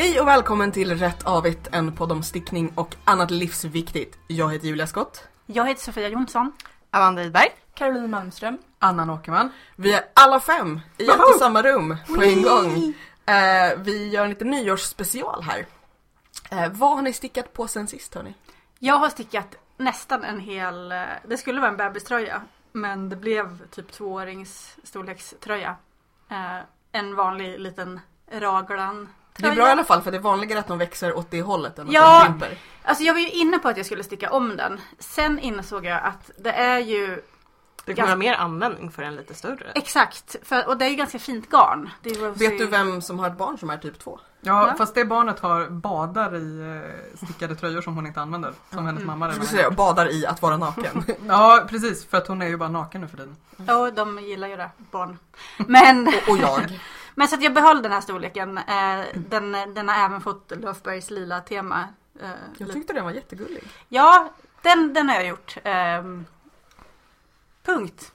Hej och välkommen till Rätt Avigt, en podd om stickning och annat livsviktigt. Jag heter Julia Skott. Jag heter Sofia Jonsson. Amanda Idberg. Caroline Malmström. Anna Åkerman. Vi är alla fem i ett och samma rum på en gång. Eh, vi gör en liten nyårsspecial här. Eh, vad har ni stickat på sen sist hörni? Jag har stickat nästan en hel, eh, det skulle vara en bebiströja. Men det blev typ tvåårings storlekströja. Eh, en vanlig liten raglan Det är bra i alla fall för det är vanligare att de växer åt det hållet än att Ja. de krymper. Alltså jag var ju inne på att jag skulle sticka om den. Sen insåg jag att det är ju Du kommer ha mer användning för en lite större. exakt, för, och det är ju ganska fint garn. Det Vet du vem som har ett barn som är typ två? Ja, Ja. fast det barnet har badar i eh, stickade tröjor som hon inte använder. Som hennes mamma redan skulle har. säga badar i att vara naken. Ja, precis. För att hon är ju bara naken nu för tiden. Ja, de gillar ju det, barn. Men, och, och jag. Men så att jag behöll den här storleken. Eh, den, den har även fått Löfbergs lila tema. Eh, Jag tyckte den var jättegullig. Ja, den, den har jag gjort. Ehm, punkt.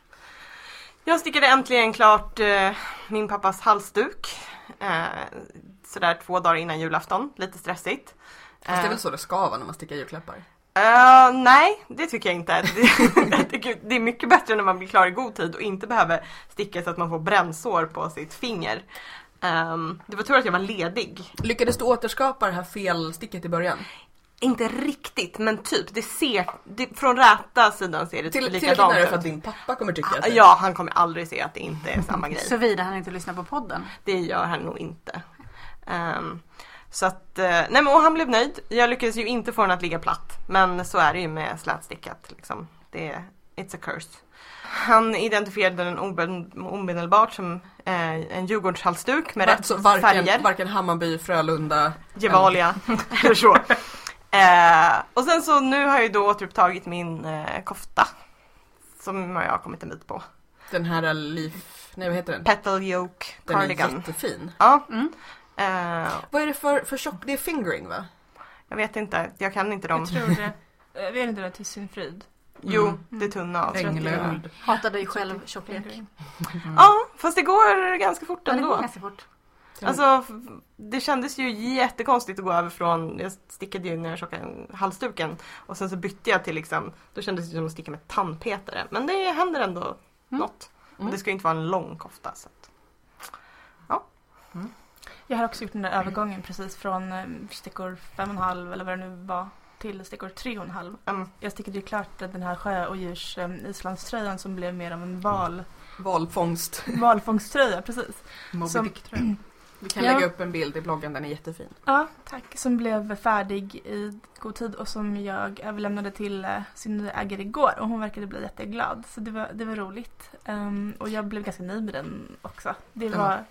Jag stickade äntligen klart eh, min pappas halsduk. Eh, sådär två dagar innan julafton. Lite stressigt. Fast det är väl så det ska vara när man stickar julklappar? Eh, nej, det tycker jag inte. Det, det är mycket bättre när man blir klar i god tid och inte behöver sticka så att man får brännsår på sitt finger. Ehm, det var tur att jag var ledig. Lyckades du återskapa det här felsticket i början? Inte riktigt, men typ. Det ser, det, från räta sidan ser det Till, tillräckligt likadant nära ut. för att din pappa kommer tycka att det Ja, han kommer aldrig se att det inte är samma grej. Såvida han inte lyssnar på podden. Det gör han nog inte. Ehm, så att, eh, nej men och han blev nöjd. Jag lyckades ju inte få den att ligga platt. Men så är det ju med slätstickat liksom. Det är, it's a curse. Han identifierade den omedelbart som eh, en Djurgårdshalsduk med rätt varken, färger. varken Hammarby, Frölunda Gevalia eller så. Eh, och sen så nu har jag ju då återupptagit min eh, kofta. Som jag har kommit en bit på. Den här Leaf, nej vad heter den? Petal Yoke Den är Cardigan. jättefin. Ja. Mm. Eh, Vad är det för, för tjock? Det är fingering va? jag vet inte, jag kan inte dem. Jag tror det. Jag vet inte det till sin frid. Jo, Mm. det är tunna av. Änglöd. Hatar dig själv tjocklek. Mm. Ja, fast det går ganska fort Ja, det går ändå. ganska fort. Alltså, det kändes ju jättekonstigt att gå över från, jag stickade ju när jag tjockade halsduken och sen så bytte jag till liksom, då kändes det som att sticka med tandpetare. Men det händer ändå något. Och Mm. det ska ju inte vara en lång kofta. Så att. Jag har också gjort den där övergången precis från eh, stickor fem och en halv eller vad det nu var till stickor tre och en halv. Mm. Jag stickade ju klart den här sjöodjurs um, islandströjan som blev mer av en val, Valfångst. valfångsttröja. Precis. Moby. Vi kan Ja. lägga upp en bild i bloggen, den är jättefin. Ja, tack. Som blev färdig i god tid och som jag överlämnade till eh, sin nya ägare igår och hon verkade bli jätteglad. Så det var, det var roligt. Ehm, och jag blev ganska nöjd med den också. Det var,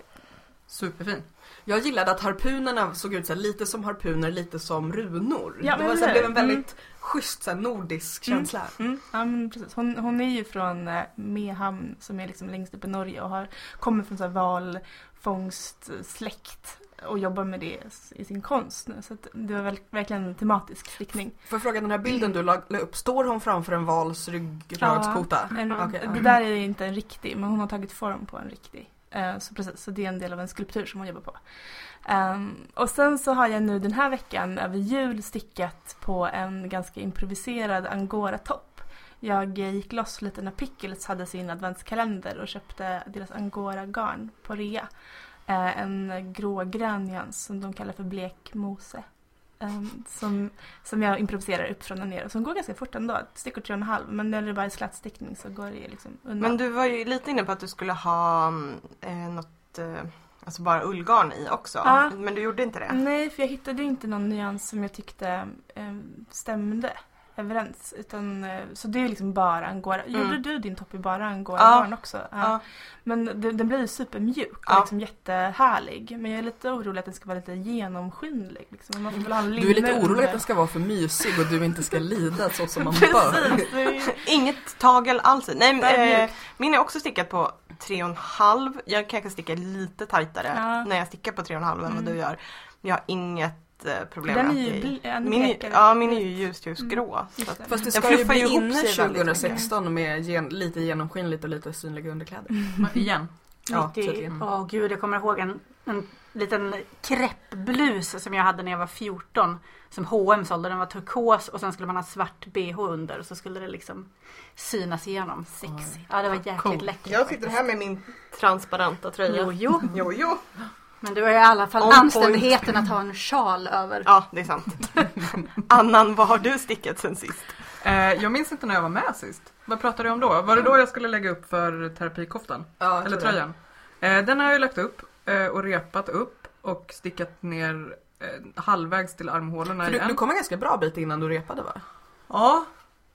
Superfin. Jag gillade att harpunerna såg ut så här, lite som harpuner, lite som runor. Ja, det var, så här, blev en väldigt schysst så här, nordisk Mm. känsla. Mm, ja, men precis. Hon, hon är ju från eh, Mehamn som är liksom längst upp i Norge och har, kommer från så här valfångstsläkt och jobbar med det i sin konst nu. Så det var verkligen en tematisk stickning. Får jag fråga, den här bilden du la la upp, står hon framför en vals? En, Okej, ja. Det där är inte en riktig, men hon har tagit form på en riktig. Eh, så precis, så det är en del av en skulptur som hon jobbar på. Ehm, och sen så har jag nu den här veckan över jul stickat på en ganska improviserad angora-topp. Jag gick loss lite när Pickles hade sin adventskalender och köpte deras angora-garn på rea. Eh, en grågrön nyans som de kallar för blek mose. Ehm, som, som jag improviserar upp från och ner och som går ganska fort ändå. Stickor tre och en halv men när det bara är slätstickning så går det liksom undan. Men du var ju lite inne på att du skulle ha mm, eh, något, eh, alltså bara ullgarn i också. Ja. Men du gjorde inte det? Nej, för jag hittade inte någon nyans som jag tyckte eh, stämde överens. Utan, eh, så det är liksom bara angora. Mm. Gjorde du din topp i bara angora Ja. också? Ja. Ja. Men det- den blir ju supermjuk och Ja. liksom jättehärlig. Men jag är lite orolig att den ska vara lite genomskinlig. Liksom. Man får väl ha en Du är lite orolig att den ska vara för mysig och du inte ska lida så som man bör. Är- Inget tagel alls. Nej, Det är eh, mjukt. min är också stickad på tre och en halv. Jag kanske stickar lite tajtare Ja. när jag stickar på tre och en halv än vad Mm. du gör. Men jag har inget eh, problem Den är ju bl- min. Ja, min är ju ljus ljusgrå. Just så att- det. Fast det ska ju bli inne sig väldigt 2016 med gen, lite genomskinligt och lite synliga underkläder. Igen. Ja, 90, tydligen. åh gud jag kommer ihåg en en liten kreppblus som jag hade när jag var 14. Som H&M sålde. Den var turkos och sen skulle man ha svart bh under och så skulle det liksom synas igenom. Sexy. Ja det var jäkligt Cool. läckert. Jag sitter här med min transparenta tröja. Jo, jo. Men du har i alla fall On point. anständigheten att ha en sjal över. Ja, det är sant. Annan, vad har du stickat sen sist? Eh, jag minns inte när jag var med sist. Vad pratade jag om då? Var det då jag skulle lägga upp för terapikoftan? Ja, Eller tror det. tröjan? Eh, den har jag ju lagt upp eh, och repat upp och stickat ner eh, halvvägs till armhålorna du, igen. du kom en ganska bra bit innan du repade va? Ja,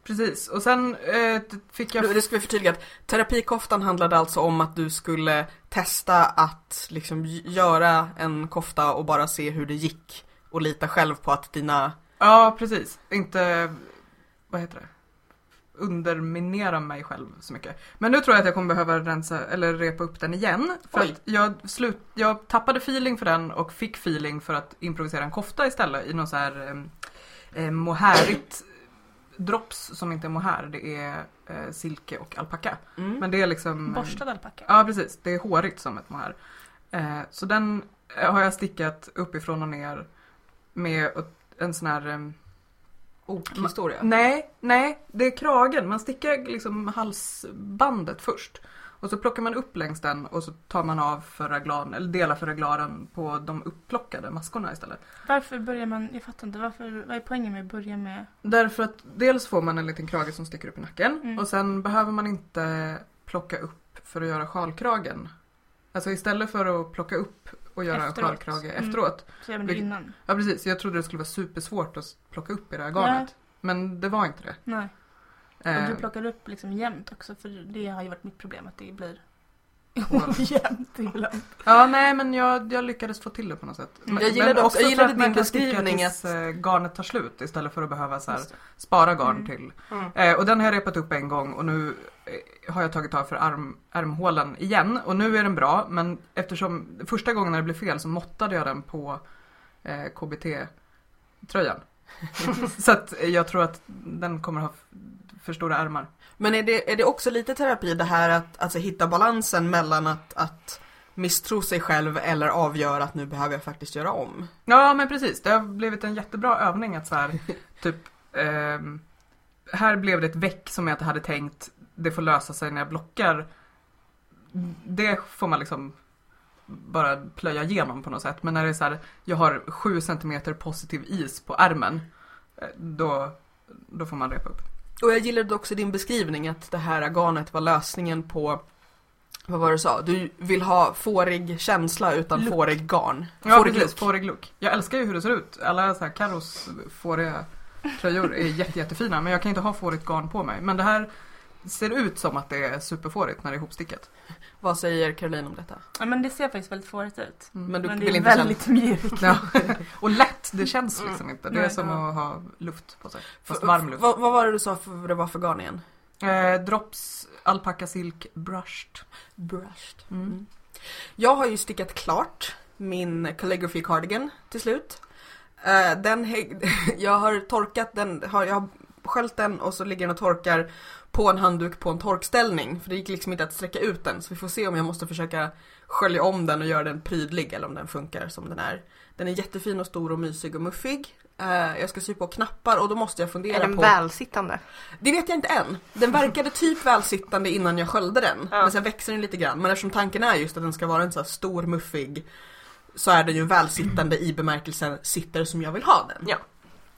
precis. Och sen eh, fick jag... Det ska vi förtydliga att terapikoftan handlade alltså om att du skulle testa att liksom göra en kofta och bara se hur det gick. Och lita själv på att dina... Ja, precis. Inte, vad heter det? Underminera mig själv så mycket. Men nu tror jag att jag kommer behöva rensa, eller repa upp den igen. För Oj. att jag, slut, jag tappade feeling för den och fick feeling för att improvisera en kofta istället i något så här eh, eh, mohairigt drops som inte är mohair. Det är eh, silke och alpacka. Mm. Men det är liksom... Borstad alpacka. Ja precis, det är hårigt som ett mohair. Eh, så den eh, har jag stickat uppifrån och ner med en sån här... Eh, Ok-historia. nej, nej, det är kragen. Man stickar liksom halsbandet först. Och så plockar man upp längs den och så tar man av för raglan, eller delar för reglaren på de upplockade maskorna istället. Varför börjar man, jag fattar inte, varför, vad är poängen med att börja med Därför att dels får man en liten krage som sticker upp i nacken Mm. och sen behöver man inte plocka upp för att göra sjalkragen. Alltså istället för att plocka upp och göra Efteråt. en sjalkrage Mm. efteråt. så gör man det innan? Ja precis, jag trodde det skulle vara supersvårt att plocka upp i det här garnet. Men det var inte det. Nej. Eh, Och du plockar upp liksom jämnt också för det har ju varit mitt problem att det blir ojämnt ibland. Ja nej men jag, jag lyckades få till det på något sätt. Men, Jag gillade men också- jag gillade din beskrivning att- eh, garnet tar slut istället för att behöva så här, spara garn Mm. till. Mm. Eh, och den har jag repat upp en gång och nu eh, har jag tagit av för arm, armhålan igen och nu är den bra men eftersom första gången när det blev fel så måttade jag den på eh, KBT-tröjan. så att eh, jag tror att den kommer ha för stora ärmar. Men är det, är det också lite terapi det här att alltså, hitta balansen mellan att, att misstro sig själv eller avgöra att nu behöver jag faktiskt göra om? Ja men precis, det har blivit en jättebra övning att så här, typ ehm, här blev det ett väck som jag inte hade tänkt, det får lösa sig när jag blockar. Det får man liksom bara plöja igenom på något sätt. Men när det är så här, jag har 7 cm positiv is på ärmen, eh, då, då får man repa upp. Och jag gillade också din beskrivning att det här garnet var lösningen på vad var det du sa? Du vill ha fårig känsla utan Look. fårig garn. Ja fårig precis, look. fårig look. Jag älskar ju hur det ser ut. Alla så här Carros fåriga tröjor är jätte, jättefina men jag kan inte ha fårigt garn på mig. Men det här ser ut som att det är superfårigt när det är ihopstickat. Vad säger Caroline om detta? Ja men det ser faktiskt väldigt fårigt ut. Men du men det vill är inte känna... väldigt mjukt. Ja. Och lätt, det känns liksom inte. Det är Nej, som ja. att ha luft på sig. Fast varm luft. Vad, vad var det du sa för det var för garn igen? Eh, drops alpaka silk brushed. Brushed. Mm. Mm. Jag har ju stickat klart min calligraphy cardigan till slut. Eh, den jag har torkat den, har, jag har sköljt den och så ligger den och torkar på en handduk på en torkställning. För det gick liksom inte att sträcka ut den så vi får se om jag måste försöka skölja om den och göra den prydlig eller om den funkar som den är. Den är jättefin och stor och mysig och muffig. Eh, jag ska sy på knappar och då måste jag fundera Är den på... välsittande? Det vet jag inte än. Den verkade typ välsittande innan jag sköljde den. Ja. Men sen växer den lite grann. Men eftersom tanken är just att den ska vara en så stor muffig så är den ju välsittande i bemärkelsen sitter som jag vill ha den. Ja.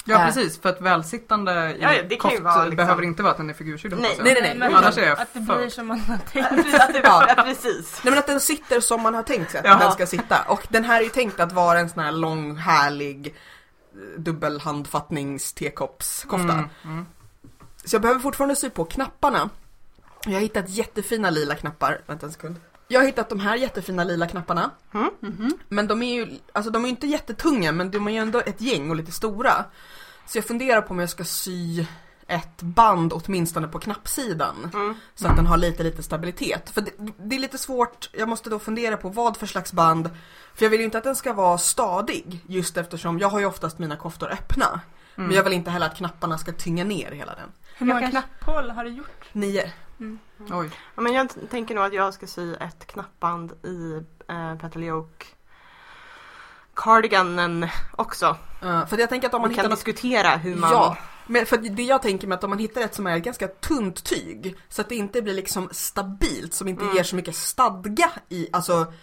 Ja Äh. precis, för att välsittande i Ja, ja, det kan ju koft vara liksom- behöver inte vara att den är figursydd Nej, nej, nej, nej. Men Annars är jag att det för- blir som man har tänkt. Ja. Ja, precis. Nej men att den sitter som man har tänkt sig att Jaha. den ska sitta. Och den här är ju tänkt att vara en sån här lång härlig eh, dubbelhandfattnings tekoppskofta. Mm, mm. Så jag behöver fortfarande sy på knapparna. Jag har hittat jättefina lila knappar. Vänta en sekund. Jag har hittat de här jättefina lila knapparna. Mhm. Men de är ju, alltså de är inte jättetunga men de är ju ändå ett gäng och lite stora. Så jag funderar på om jag ska sy ett band åtminstone på knappsidan. Mm. Så att den har lite, lite stabilitet. För det, det är lite svårt, jag måste då fundera på vad för slags band. För jag vill ju inte att den ska vara stadig. Just eftersom jag har ju oftast mina koftor öppna. Men jag vill inte heller att knapparna ska tynga ner hela den. Hur många knapphål har du gjort? Nio. Oj. Ja, men jag tänker nog att jag ska sy ett knappband i eh, Petal Yoke cardiganen också. Eh, för jag tänker att om man Man kan hittar något diskutera hur man... Ja, men för det jag tänker mig att om man hittar ett som är ganska tunt tyg så att det inte blir liksom stabilt, som inte Mm. ger så mycket stadga i, alltså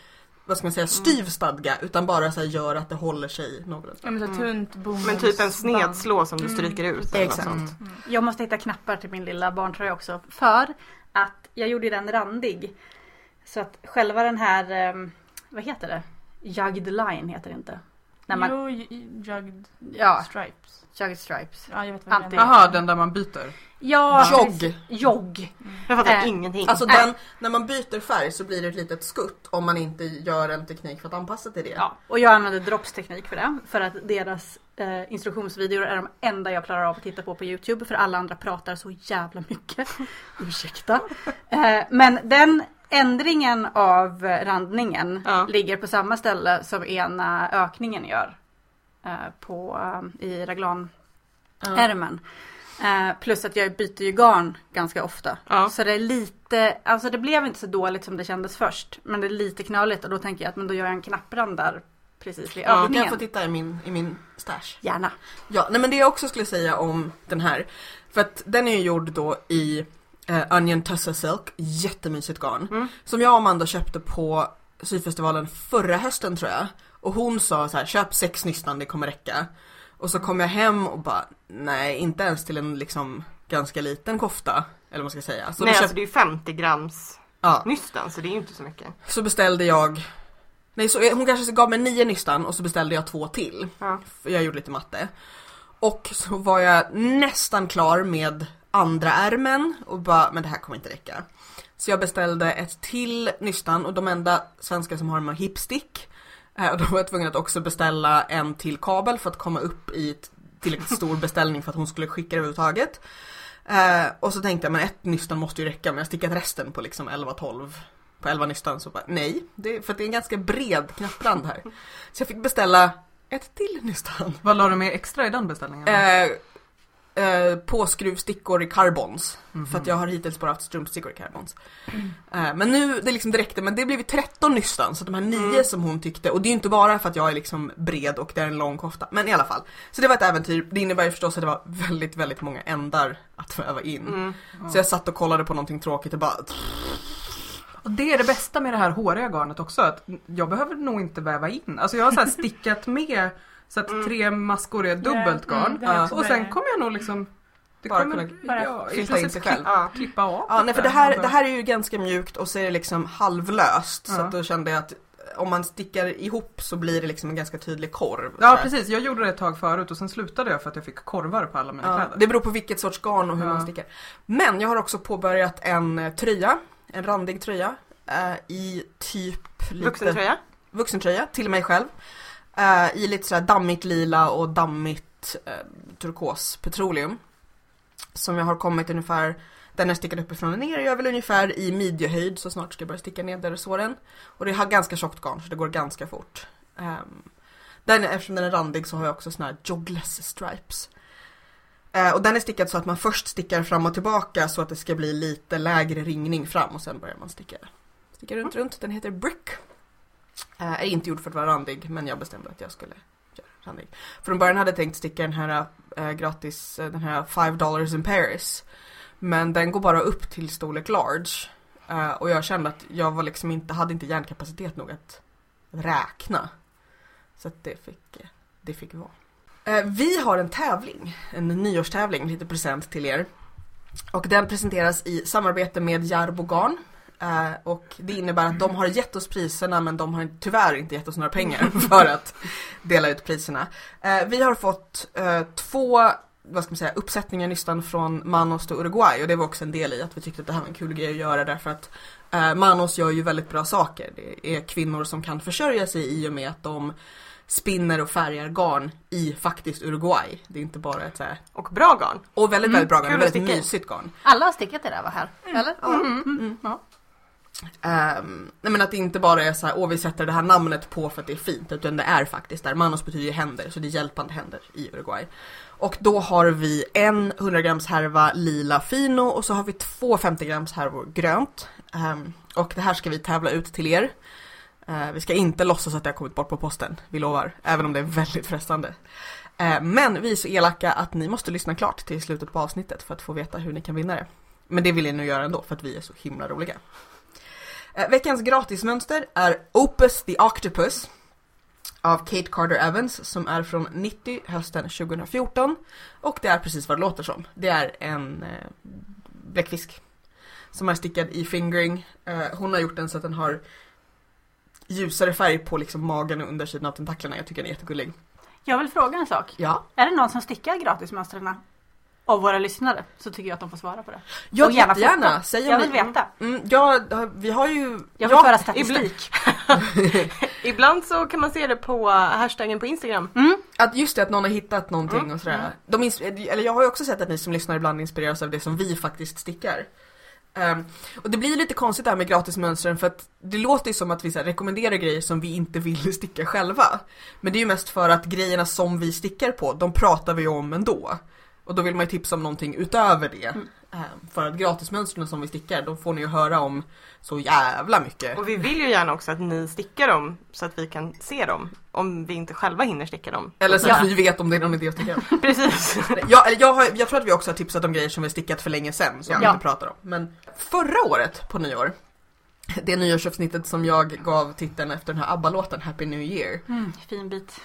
vad ska man säga, styv stadga utan bara så här gör att det håller sig någorlunda. Ja, men så Mm. tunt bomullsband. Men typ en snedslå som du Mm. stryker ut. något Exakt. sånt. Jag måste hitta knappar till min lilla barntröja också. För att jag gjorde den randig. Så att själva den här, ehm, vad heter det? Jugged line heter det inte. När man, Jo, jugged ja, stripes. jugged stripes. Ja, jag vet vad Anti-. Jaha, den där man byter. Ja, Jogg. Jogg. Jag fattar Äh, ingenting. Alltså den, när man byter färg så blir det ett litet skutt om man inte gör en teknik för att anpassa till det. Ja, och jag använder droppsteknik för det. För att deras eh, instruktionsvideor är de enda jag klarar av att titta på på Youtube. För alla andra pratar så jävla mycket. Ursäkta. Eh, men den ändringen av randningen Ja. ligger på samma ställe som ena ökningen gör. Eh, på, I raglanärmen. Eh, plus att jag byter ju garn ganska ofta. Ja. Så det är lite, alltså det blev inte så dåligt som det kändes först. Men det är lite knöligt och då tänker jag att men då gör jag en knapprand där precis vid Ja, Du kan övningen. få titta i min, i min stash. Gärna. Ja, nej men det jag också skulle säga om den här, för att den är ju gjord då i eh, Onion Tussar Silk, jättemysigt garn. Mm. Som jag och Amanda köpte på syfestivalen förra hösten tror jag. Och hon sa så här, köp sex nystan, det kommer räcka. Och så kom jag hem och bara, nej inte ens till en liksom ganska liten kofta. Eller vad man ska säga. Så, Nej, då alltså köpt, det är ju 50 grams ja, nystan så det är ju inte så mycket. så beställde jag Nej, så hon kanske gav mig nio nystan och så beställde jag två till. Ja. För jag gjorde lite matte. Och så var jag nästan klar med andra ärmen och bara, men det här kommer inte räcka. Så jag beställde ett till nystan och de enda svenskar som har en hipstick. Eh, Och då var jag tvungen att också beställa en till kabel för att komma upp i tillräckligt stor beställning för att hon skulle skicka det överhuvudtaget. Eh, och så tänkte jag, men ett nystan måste ju räcka, men jag stickat resten på liksom 11-12 på 11 nystan så bara, nej, det, för det är en ganska bred knapprand här. Så jag fick beställa ett till nystan. Vad la du med extra i den beställningen? Eh, eh, påskruvstickor i carbons. Mhm. För att jag har hittills bara haft strumpstickor i carbons. Eh, men nu, det liksom räckte, men det blev ju 13 nystan. Så de här nio Mm. som hon tyckte, och det är ju inte bara för att jag är liksom bred och det är en lång kofta. Men i alla fall. Så det var ett äventyr. Det innebär ju förstås att det var väldigt, väldigt många ändar att väva in. Mm. Så jag satt och kollade på någonting tråkigt och bara Och det är det bästa med det här håriga garnet också, att jag behöver nog inte väva in. Alltså jag har så här stickat med så att Mm. tre maskor är dubbelt Mm, garn. också och sen kommer jag nog liksom det Bara kommer, kunna bara ja, flytta in sig själv. Ja. klippa av. Ja, nej för det här, det här är ju ganska mjukt och så är det liksom halvlöst. Så Ja. att då kände jag att om man stickar ihop så blir det liksom en ganska tydlig korv. Så Ja precis, jag gjorde det ett tag förut och sen slutade jag för att jag fick korvar på alla mina Ja, kläder. det beror på vilket sorts garn och hur Ja. man stickar. Men jag har också påbörjat en eh, tröja, en randig tröja. eh, I typ lite Vuxentröja. vuxentröja till mig själv. eh, I lite sådär dammigt lila och dammigt uh, turkos petroleum. Som jag har kommit ungefär, den är stickad uppifrån och ner. Jag är väl ungefär i midjehöjd så snart ska jag börja sticka nedersåren. Och det har ganska tjockt garn så det går ganska fort. Um, den, eftersom den är randig så har jag också såna här jogless stripes. Eh, och den är stickad så att man först stickar fram och tillbaka så att det ska bli lite lägre ringning fram och sen börjar man sticka, sticka runt runt. Den heter Brick. Eh, är inte gjord för att vara randig men jag bestämde att jag skulle göra randig. Från början hade jag tänkt sticka den här eh, gratis, den här 5 dollars in Paris. Men den går bara upp till storlek large. Och jag kände att jag var liksom inte, hade inte hjärnkapacitet nog att, räkna. Så att det fick, det fick vara. Eh, vi har en tävling, en nyårstävling, lite present till er. Och den presenteras i samarbete med Jarbo Garn. Eh, och det innebär att de har gett oss priserna men de har tyvärr inte gett oss några pengar för att dela ut priserna. Eh, vi har fått två vad ska man säga, uppsättningar nystan från Manos och Uruguay och det var också en del i att vi tyckte att det här var en kul grej att göra därför att Manos gör ju väldigt bra saker. Det är kvinnor som kan försörja sig i och med att de spinner och färgar garn i faktiskt Uruguay. Det är inte bara ett så här, Och bra garn. och väldigt, Mm, väldigt bra garn, kul att väldigt mysigt garn. Alla har stickat det där var här. Eller? Ja. Mm. Ehm, nej men att det inte bara är så här, åh vi sätter det här namnet på för att det är fint, utan det är faktiskt där. Manos betyder ju händer, så det är hjälpande händer i Uruguay. Och då har vi en 100 grams härva lila fino och så har vi två 50 grams härvor grönt. Ehm, och det här ska vi tävla ut till er. Eh, vi ska inte låtsas att det har kommit bort på posten, vi lovar, även om det är väldigt frestande. Eh, men vi är så elaka att ni måste lyssna klart till slutet på avsnittet för att få veta hur ni kan vinna det. Men det vill jag nu göra ändå för att vi är så himla roliga. Eh, veckans gratismönster är Opus the Octopus av Kate Carter Evans som är från 90 hösten 2014 och det är precis vad det låter som. Det är en eh, bläckfisk som är stickad i fingering. Eh, hon har gjort den så att den har ljusare färg på liksom magen och undersidan av tentaklerna. Jag tycker den är jättegullig. Jag vill fråga en sak. Ja, Är det någon som stickar gratismönstren av våra lyssnare så tycker jag att de får svara på det. jag Och gärna foto. Säg om Jag vill veta. Mm, ja, vi har ju... Jag vill ja, föra statistik. Ibland så kan man se det på hashtaggen på Instagram. Mm. Att just det, att någon har hittat någonting Mm, och sådär. De ins- eller jag har ju också sett att ni som lyssnar ibland inspireras av det som vi faktiskt stickar. Um, och det blir lite konstigt det här med gratismönstren för att det låter ju som att vi så här, rekommenderar grejer som vi inte vill sticka själva. Men det är ju mest för att grejerna som vi stickar på, de pratar vi om ändå. Och då vill man ju tipsa om någonting utöver det. Mm. Ehm, för att gratismönstren som vi stickar, de får ni ju höra om så jävla mycket. Och vi vill ju gärna också att ni stickar dem så att vi kan se dem. Om vi inte själva hinner sticka dem. Eller så att Ja. vi vet om det är någon idé att sticka. Precis. Jag, eller jag, har, jag tror att vi också har tipsat om grejer som vi stickat för länge sedan som vi Ja. inte pratar om. Men förra året på nyår, det nyårsavsnittet som jag gav titeln efter den här ABBA-låten Happy New Year. Mm, fin bit.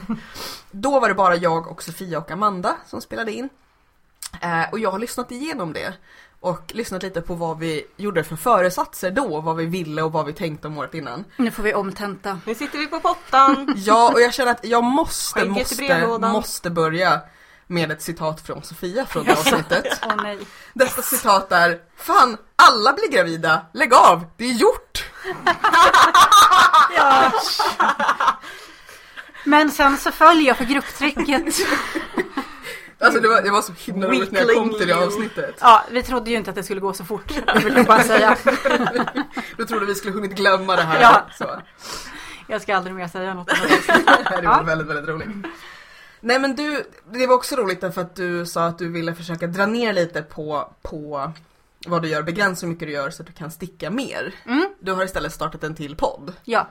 Då var det bara jag och Sofia och Amanda som spelade in. Eh, och jag har lyssnat igenom det. Och lyssnat lite på vad vi gjorde för föresatser då, vad vi ville och vad vi tänkte om året innan. Nu får vi omtenta. Nu sitter vi på pottan. Ja, och jag känner att jag måste, måste, måste börja med ett citat från Sofia från det avsnittet. Åh nej. Detta citat är Fan, alla blir gravida, lägg av, det är gjort! Ja. Men sen så följer jag för grupptrycket. Alltså det var, det var så himla roligt när jag kom till det avsnittet. Ja, vi trodde ju inte att det skulle gå så fort. Vill jag bara säga. Då trodde vi skulle hunnit glömma det här. Ja. Så. Jag ska aldrig mer säga något. det. Var väldigt, väldigt roligt. Nej men du, det var också roligt därför att du sa att du ville försöka dra ner lite på, på vad du gör, begränsa hur mycket du gör så att du kan sticka mer. Mm, Du har istället startat en till podd. ja.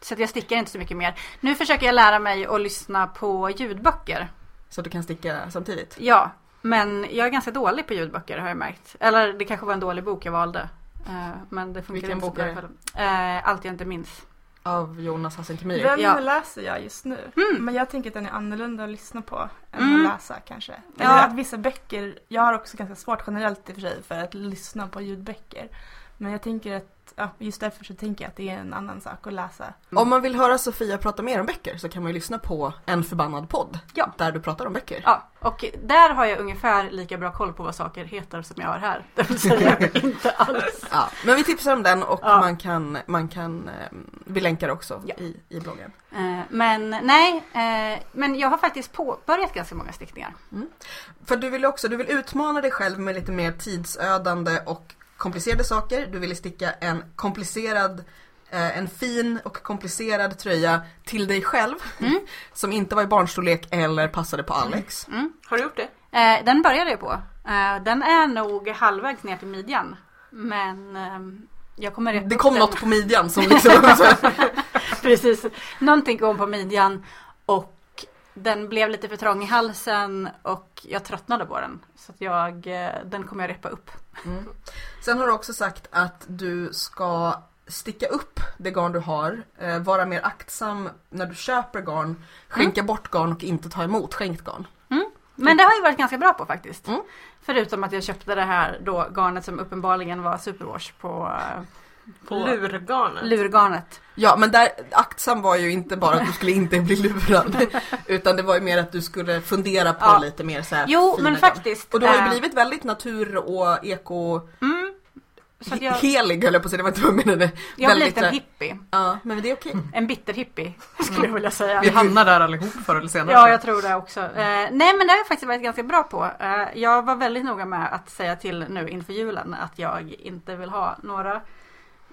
Så att jag stickar inte så mycket mer. Nu försöker jag lära mig att lyssna på ljudböcker. Så att du kan sticka samtidigt. Ja, men jag är ganska dålig på ljudböcker har jag märkt. Eller det kanske var en dålig bok jag valde. Eh, Men det funkar Vilken inte så bok är det? Eh, Allt jag inte minns. Av Jonas Hassan Khemiri. Den Ja. läser jag just nu. Mm. Men jag tänker att den är annorlunda att lyssna på än Mm. att läsa kanske. Ja. Eller att vissa böcker, jag har också ganska svårt generellt i och för sig för att lyssna på ljudböcker. Men jag tänker att, ja, just därför så tänker jag att det är en annan sak att läsa. Om man vill höra Sofia prata mer om böcker så kan man ju lyssna på En förbannad podd. Ja. Där du pratar om böcker. Ja, och där har jag ungefär lika bra koll på vad saker heter som jag har här. Det vill säga inte alls. Ja, men vi tipsar om den och Ja. man kan, man kan eh, vi länkar också Ja. i, i bloggen. Eh, Men nej, eh, men jag har faktiskt påbörjat ganska många stickningar. För du vill också, du vill utmana dig själv med lite mer tidsödande och komplicerade saker. Du ville sticka en komplicerad eh, en fin och komplicerad tröja till dig själv Mm. som inte var i barnstorlek eller passade på Alex. Mm. Har du gjort det? Eh, Den började jag på. Eh, Den är nog halvvägs ner till midjan. Men ehm, jag kommer Det kom den. något på midjan som liksom Precis. Någonting kom på midjan och den blev lite för trång i halsen och jag tröttnade på den. Så jag, eh, den kommer jag repa upp. Mm. Sen har du också sagt att du ska sticka upp det garn du har, eh, vara mer aktsam när du köper garn, skänka bort garn och inte ta emot skänkt garn. Men det har jag varit ganska bra på faktiskt. Mm. Förutom att jag köpte det här då garnet som uppenbarligen var superwash på, eh, på Lurgarnet. lurgarnet. Ja men där, aktsam var ju inte bara att du skulle inte bli lurad utan det var ju mer att du skulle fundera på Ja. lite mer så här Jo men garn. faktiskt. Och du har ju eh, blivit väldigt natur och eko Mm, så att jag, helig höll jag på att säga, det var inte vad jag menade. jag har väldigt, blivit en eh, hippie. Ja men det är okej. En bitterhippie skulle jag vilja säga. Vi hamnar där allihop förr eller senare. Ja, jag tror det också. Eh, nej, men det har jag faktiskt varit ganska bra på. Eh, jag var väldigt noga med att säga till nu inför julen att jag inte vill ha några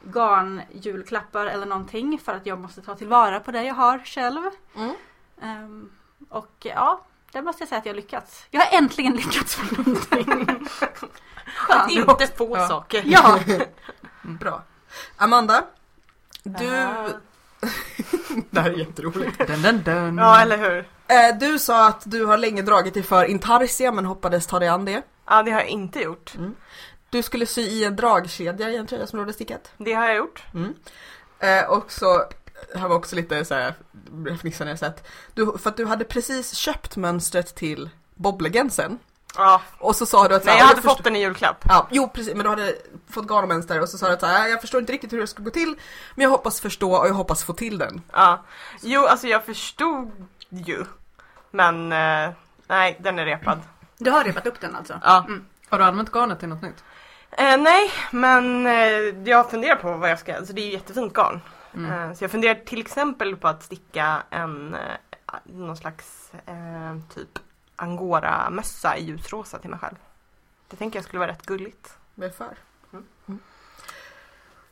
garnjulklappar eller någonting för att jag måste ta tillvara på det jag har själv. Mm. Ehm, och ja, det måste jag säga att jag har lyckats. Jag har äntligen lyckats med någonting. Att inte få Ja. saker. ja, Bra. Amanda, Du... Ah. det här är jätteroligt. Dun, dun, dun. Ja, eller hur? Eh, du sa att du har länge dragit dig för intarsia men hoppades ta dig an det. Ja, det har jag inte gjort. Du skulle sy i en dragkedja i en tröja som du hade stickat. Det har jag gjort. Mm. Eh, och så, här var också lite så här, jag fnissade när jag sett. Du, för att du hade precis köpt mönstret till boblegensen. Ja. Och så sa du att Nej, här, jag hade förstår- fått den i julklapp. Ja, jo precis, men du hade fått garnmönster och så sa du att så här, jag förstår inte riktigt hur det ska gå till. Men jag hoppas förstå och jag hoppas få till den. Ja. Jo, alltså jag förstod ju. Men eh, nej, den är repad. Du har repat upp den alltså? Ja. Har du använt garnet till något nytt? Eh, nej, men eh, jag funderar på vad jag ska, alltså det är ju jättefint garn. Mm. Eh, så jag funderar till exempel på att sticka en, eh, någon slags eh, typ angora-mössa i ljusrosa till mig själv. Det tänker jag skulle vara rätt gulligt. Varför? Mm. Mm.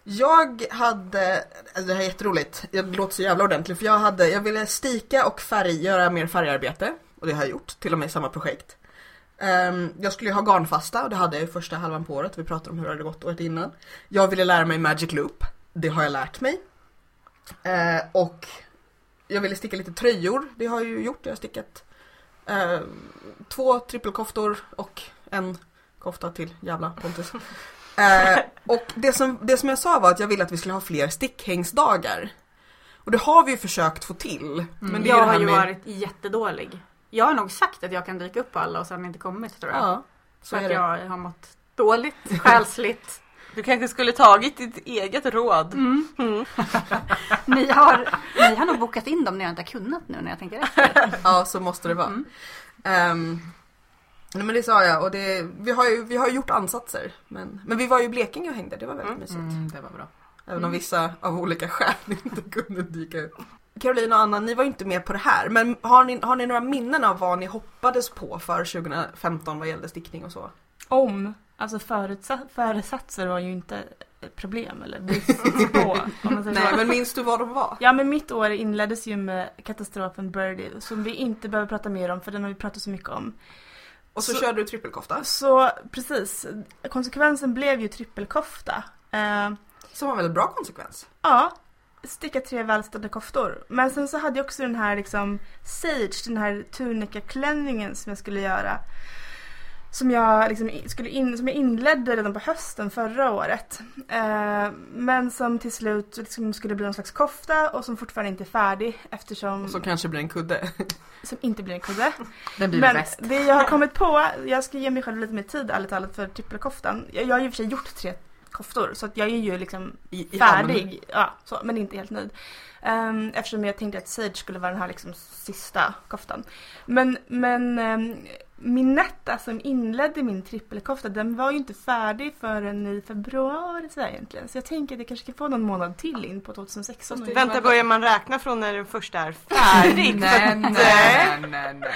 Jag hade, alltså det här är jätteroligt, det låter så jävla ordentligt för jag hade, jag ville stika och färg, göra mer färgarbete och det har jag gjort, till och med i samma projekt. Ehm, jag skulle ju ha garnfasta och det hade jag i första halvan på året, vi pratade om hur det hade gått året innan. Jag ville lära mig Magic Loop, det har jag lärt mig. Eh, och jag ville sticka lite tröjor, det har jag ju gjort, jag har stickat eh, två trippelkoftor och en kofta till jävla Pontus. Eh, och det som, det som jag sa var att jag ville att vi skulle ha fler stickhängsdagar. Och det har vi ju försökt få till. Men det är jag har ju med... varit jättedålig. Jag har nog sagt att jag kan dyka upp på alla och sen inte kommit tror jag. Ja, så är att det. jag har mått dåligt, själsligt. Du kanske skulle tagit ditt eget råd. Mm. Mm. Ni, har, ni har nog bokat in dem när jag inte har kunnat nu när jag tänker efter. Ja, så måste det vara. Mm. Ehm, nej men det sa jag och det, vi, har ju, vi har gjort ansatser. Men, men vi var ju i Blekinge och hängde, det var väldigt Mm. mysigt. Mm, det var bra. Även om vissa av olika skäl inte kunde dyka upp. Carolina och Anna, ni var ju inte med på det här. Men har ni, har ni några minnen av vad ni hoppades på för 2015 vad gällde stickning och så? Om, alltså föresatser var ju inte problem eller brist på. Om man säger Nej, så. men minns du vad de var? Ja men mitt år inleddes ju med katastrofen Birdie som vi inte behöver prata mer om för den har vi pratat så mycket om. Och så, Så- körde du trippelkofta. Så precis, konsekvensen blev ju trippelkofta. Eh, Som var en väldigt bra konsekvens. ja, sticka tre välställda koftor. Men sen så hade jag också den här liksom Sage, den här tunika-klänningen som jag skulle göra. Som jag, liksom skulle in, som jag inledde redan på hösten förra året. Eh, men som till slut liksom skulle bli någon slags kofta och som fortfarande inte är färdig eftersom... Och så kanske blir en kudde. Som inte blir en kudde. Den blir Men bäst. det jag har kommit på, jag ska ge mig själv lite mer tid ärligt talat för trippelkoftan. Jag, jag har ju i och för sig gjort tre koftor så att jag är ju liksom I, i hamn. färdig. Ja, så, men inte helt nöjd. Um, eftersom jag tänkte att Sage skulle vara den här liksom sista koftan. Men, men um, Minetta som inledde min trippelkofta den var ju inte färdig förrän i februari så egentligen. Så jag tänker att jag kanske kan få någon månad till in på 2016. Fast det- Vänta, börjar man räkna från när den första är färdig? Nej, nej, eh, nej, nej, nej.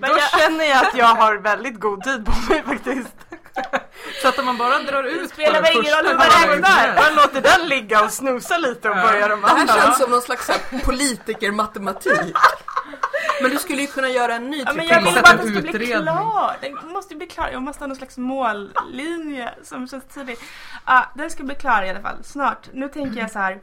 Då känner jag att jag har väldigt god tid på mig faktiskt. Så att om man bara drar ut spelar på väl den ingen roll hur man räknar. Man låter den ligga och snusa lite och Ja. börjar de Det här andra. känns som någon slags politiker-matematik. Men du skulle ju kunna göra en ny Ja, men trippelkofta. jag vill bara att den ska bli klar. Den måste bli klar. Jag måste ha någon slags mållinje som känns tydlig. Ja, den ska bli klar i alla fall. Snart. Nu tänker jag så här.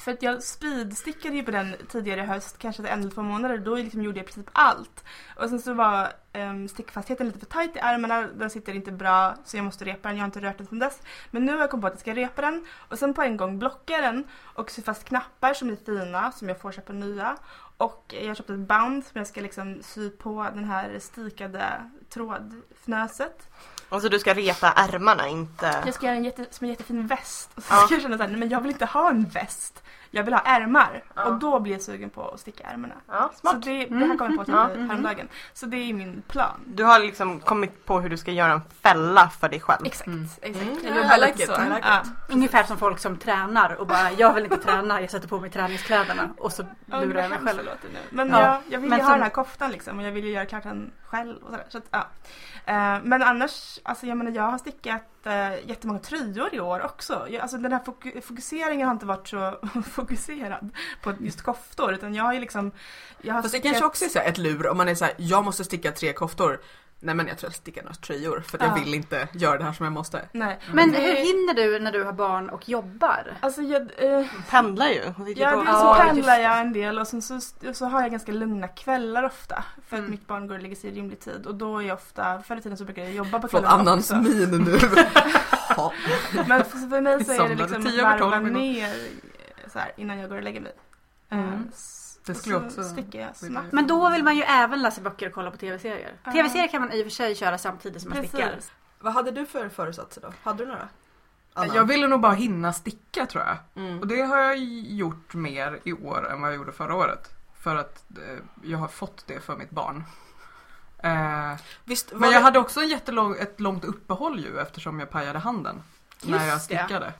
För att jag speedstickade ju på den tidigare i höst, kanske en eller två månader. Då liksom gjorde jag i princip allt. Och sen så var um, stickfastheten lite för tajt i ärmarna. Den sitter inte bra så jag måste repa den. Jag har inte rört den sedan dess. Men nu har jag kommit på att jag ska repa den. Och sen på en gång blocka den. Och sy fast knappar som är fina, som jag får köpa nya. Och jag har köpt ett band som jag ska liksom sy på den här stikade trådfnöset. Och så du ska repa ärmarna, inte... Jag ska göra en jätte, som en jättefin väst. Och så Ja. ska jag känna såhär, nej men jag vill inte ha en väst. Jag vill ha ärmar. Ja. Och då blir jag sugen på att sticka ärmarna. Ja, Så smart. det, det här kom jag på typ Ja. häromdagen. Så det är min plan. Du har liksom kommit på hur du ska göra en fälla för dig själv. Exakt, Mm. exakt. Mm, Jag like lite it, så. Like Ja. Ungefär som folk som tränar och bara jag vill inte träna, jag sätter på mig träningskläderna och så lurar jag mig själv. det låter nu. Men Ja, jag, jag vill men ju ha som- den här koftan liksom och jag vill ju göra klart den själv och sådär. Så att, ja. Eh, men annars, alltså jag menar jag har stickat uh, jättemånga tröjor i år också. Jag, alltså den här foku- fokuseringen har inte varit så fokuserad på just koftor utan jag har ju liksom jag har Fast det kanske också är så ett lur om man är så här, jag måste sticka tre koftor. Nej men jag tror jag stickar några tröjor för att Ja. jag vill inte göra det här som jag måste. Nej. Men Det- hur hinner du när du har barn och jobbar? Alltså jag, eh, Pendlar ju. Ja, på- dels så pendlar jag en del och sen så, så har jag ganska lugna kvällar ofta. För att Mm. mitt barn går och lägger sig i rimlig tid. Och då är jag ofta, förr i tiden så brukade jag jobba på Från kvällarna annans också. min nu. Men för, för mig så är det liksom varva ner eh, så här, innan jag går och lägger mig. Mm. Det och skulle så också- sticker jag snabbt. Men då vill man ju även läsa böcker och kolla på tv-serier. Ja. Tv-serier kan man i och för sig köra samtidigt som man stickar. Precis. Vad hade du för föresatser då? Hade du några? Anna? Jag ville nog bara hinna sticka tror jag. Och Mm. det har jag gjort mer i år än vad jag gjorde förra året. För att eh, jag har fått det för mitt barn. Eh, Visst, men jag det- hade också en jättelång, ett långt uppehåll ju eftersom jag pajade handen. när jag Just det. stickade.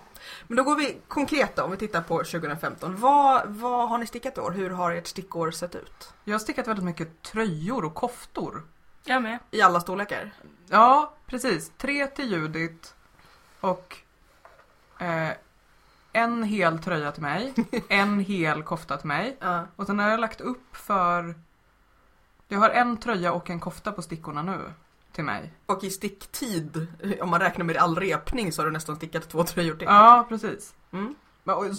Men då går vi konkret då, om vi tittar på 2015. Vad, vad har ni stickat i år? Hur har ert stickår sett ut? Jag har stickat väldigt mycket tröjor och koftor. Jag med. I alla storlekar? Ja, precis. Tre till Judith och eh, en hel tröja till mig, en hel kofta till mig. Ja. Och sen har jag lagt upp för... Jag har en tröja och en kofta på stickorna nu till mig. Och i sticktid, om man räknar med all repning så har du nästan stickat två tröjor till. Ja, precis. Mm.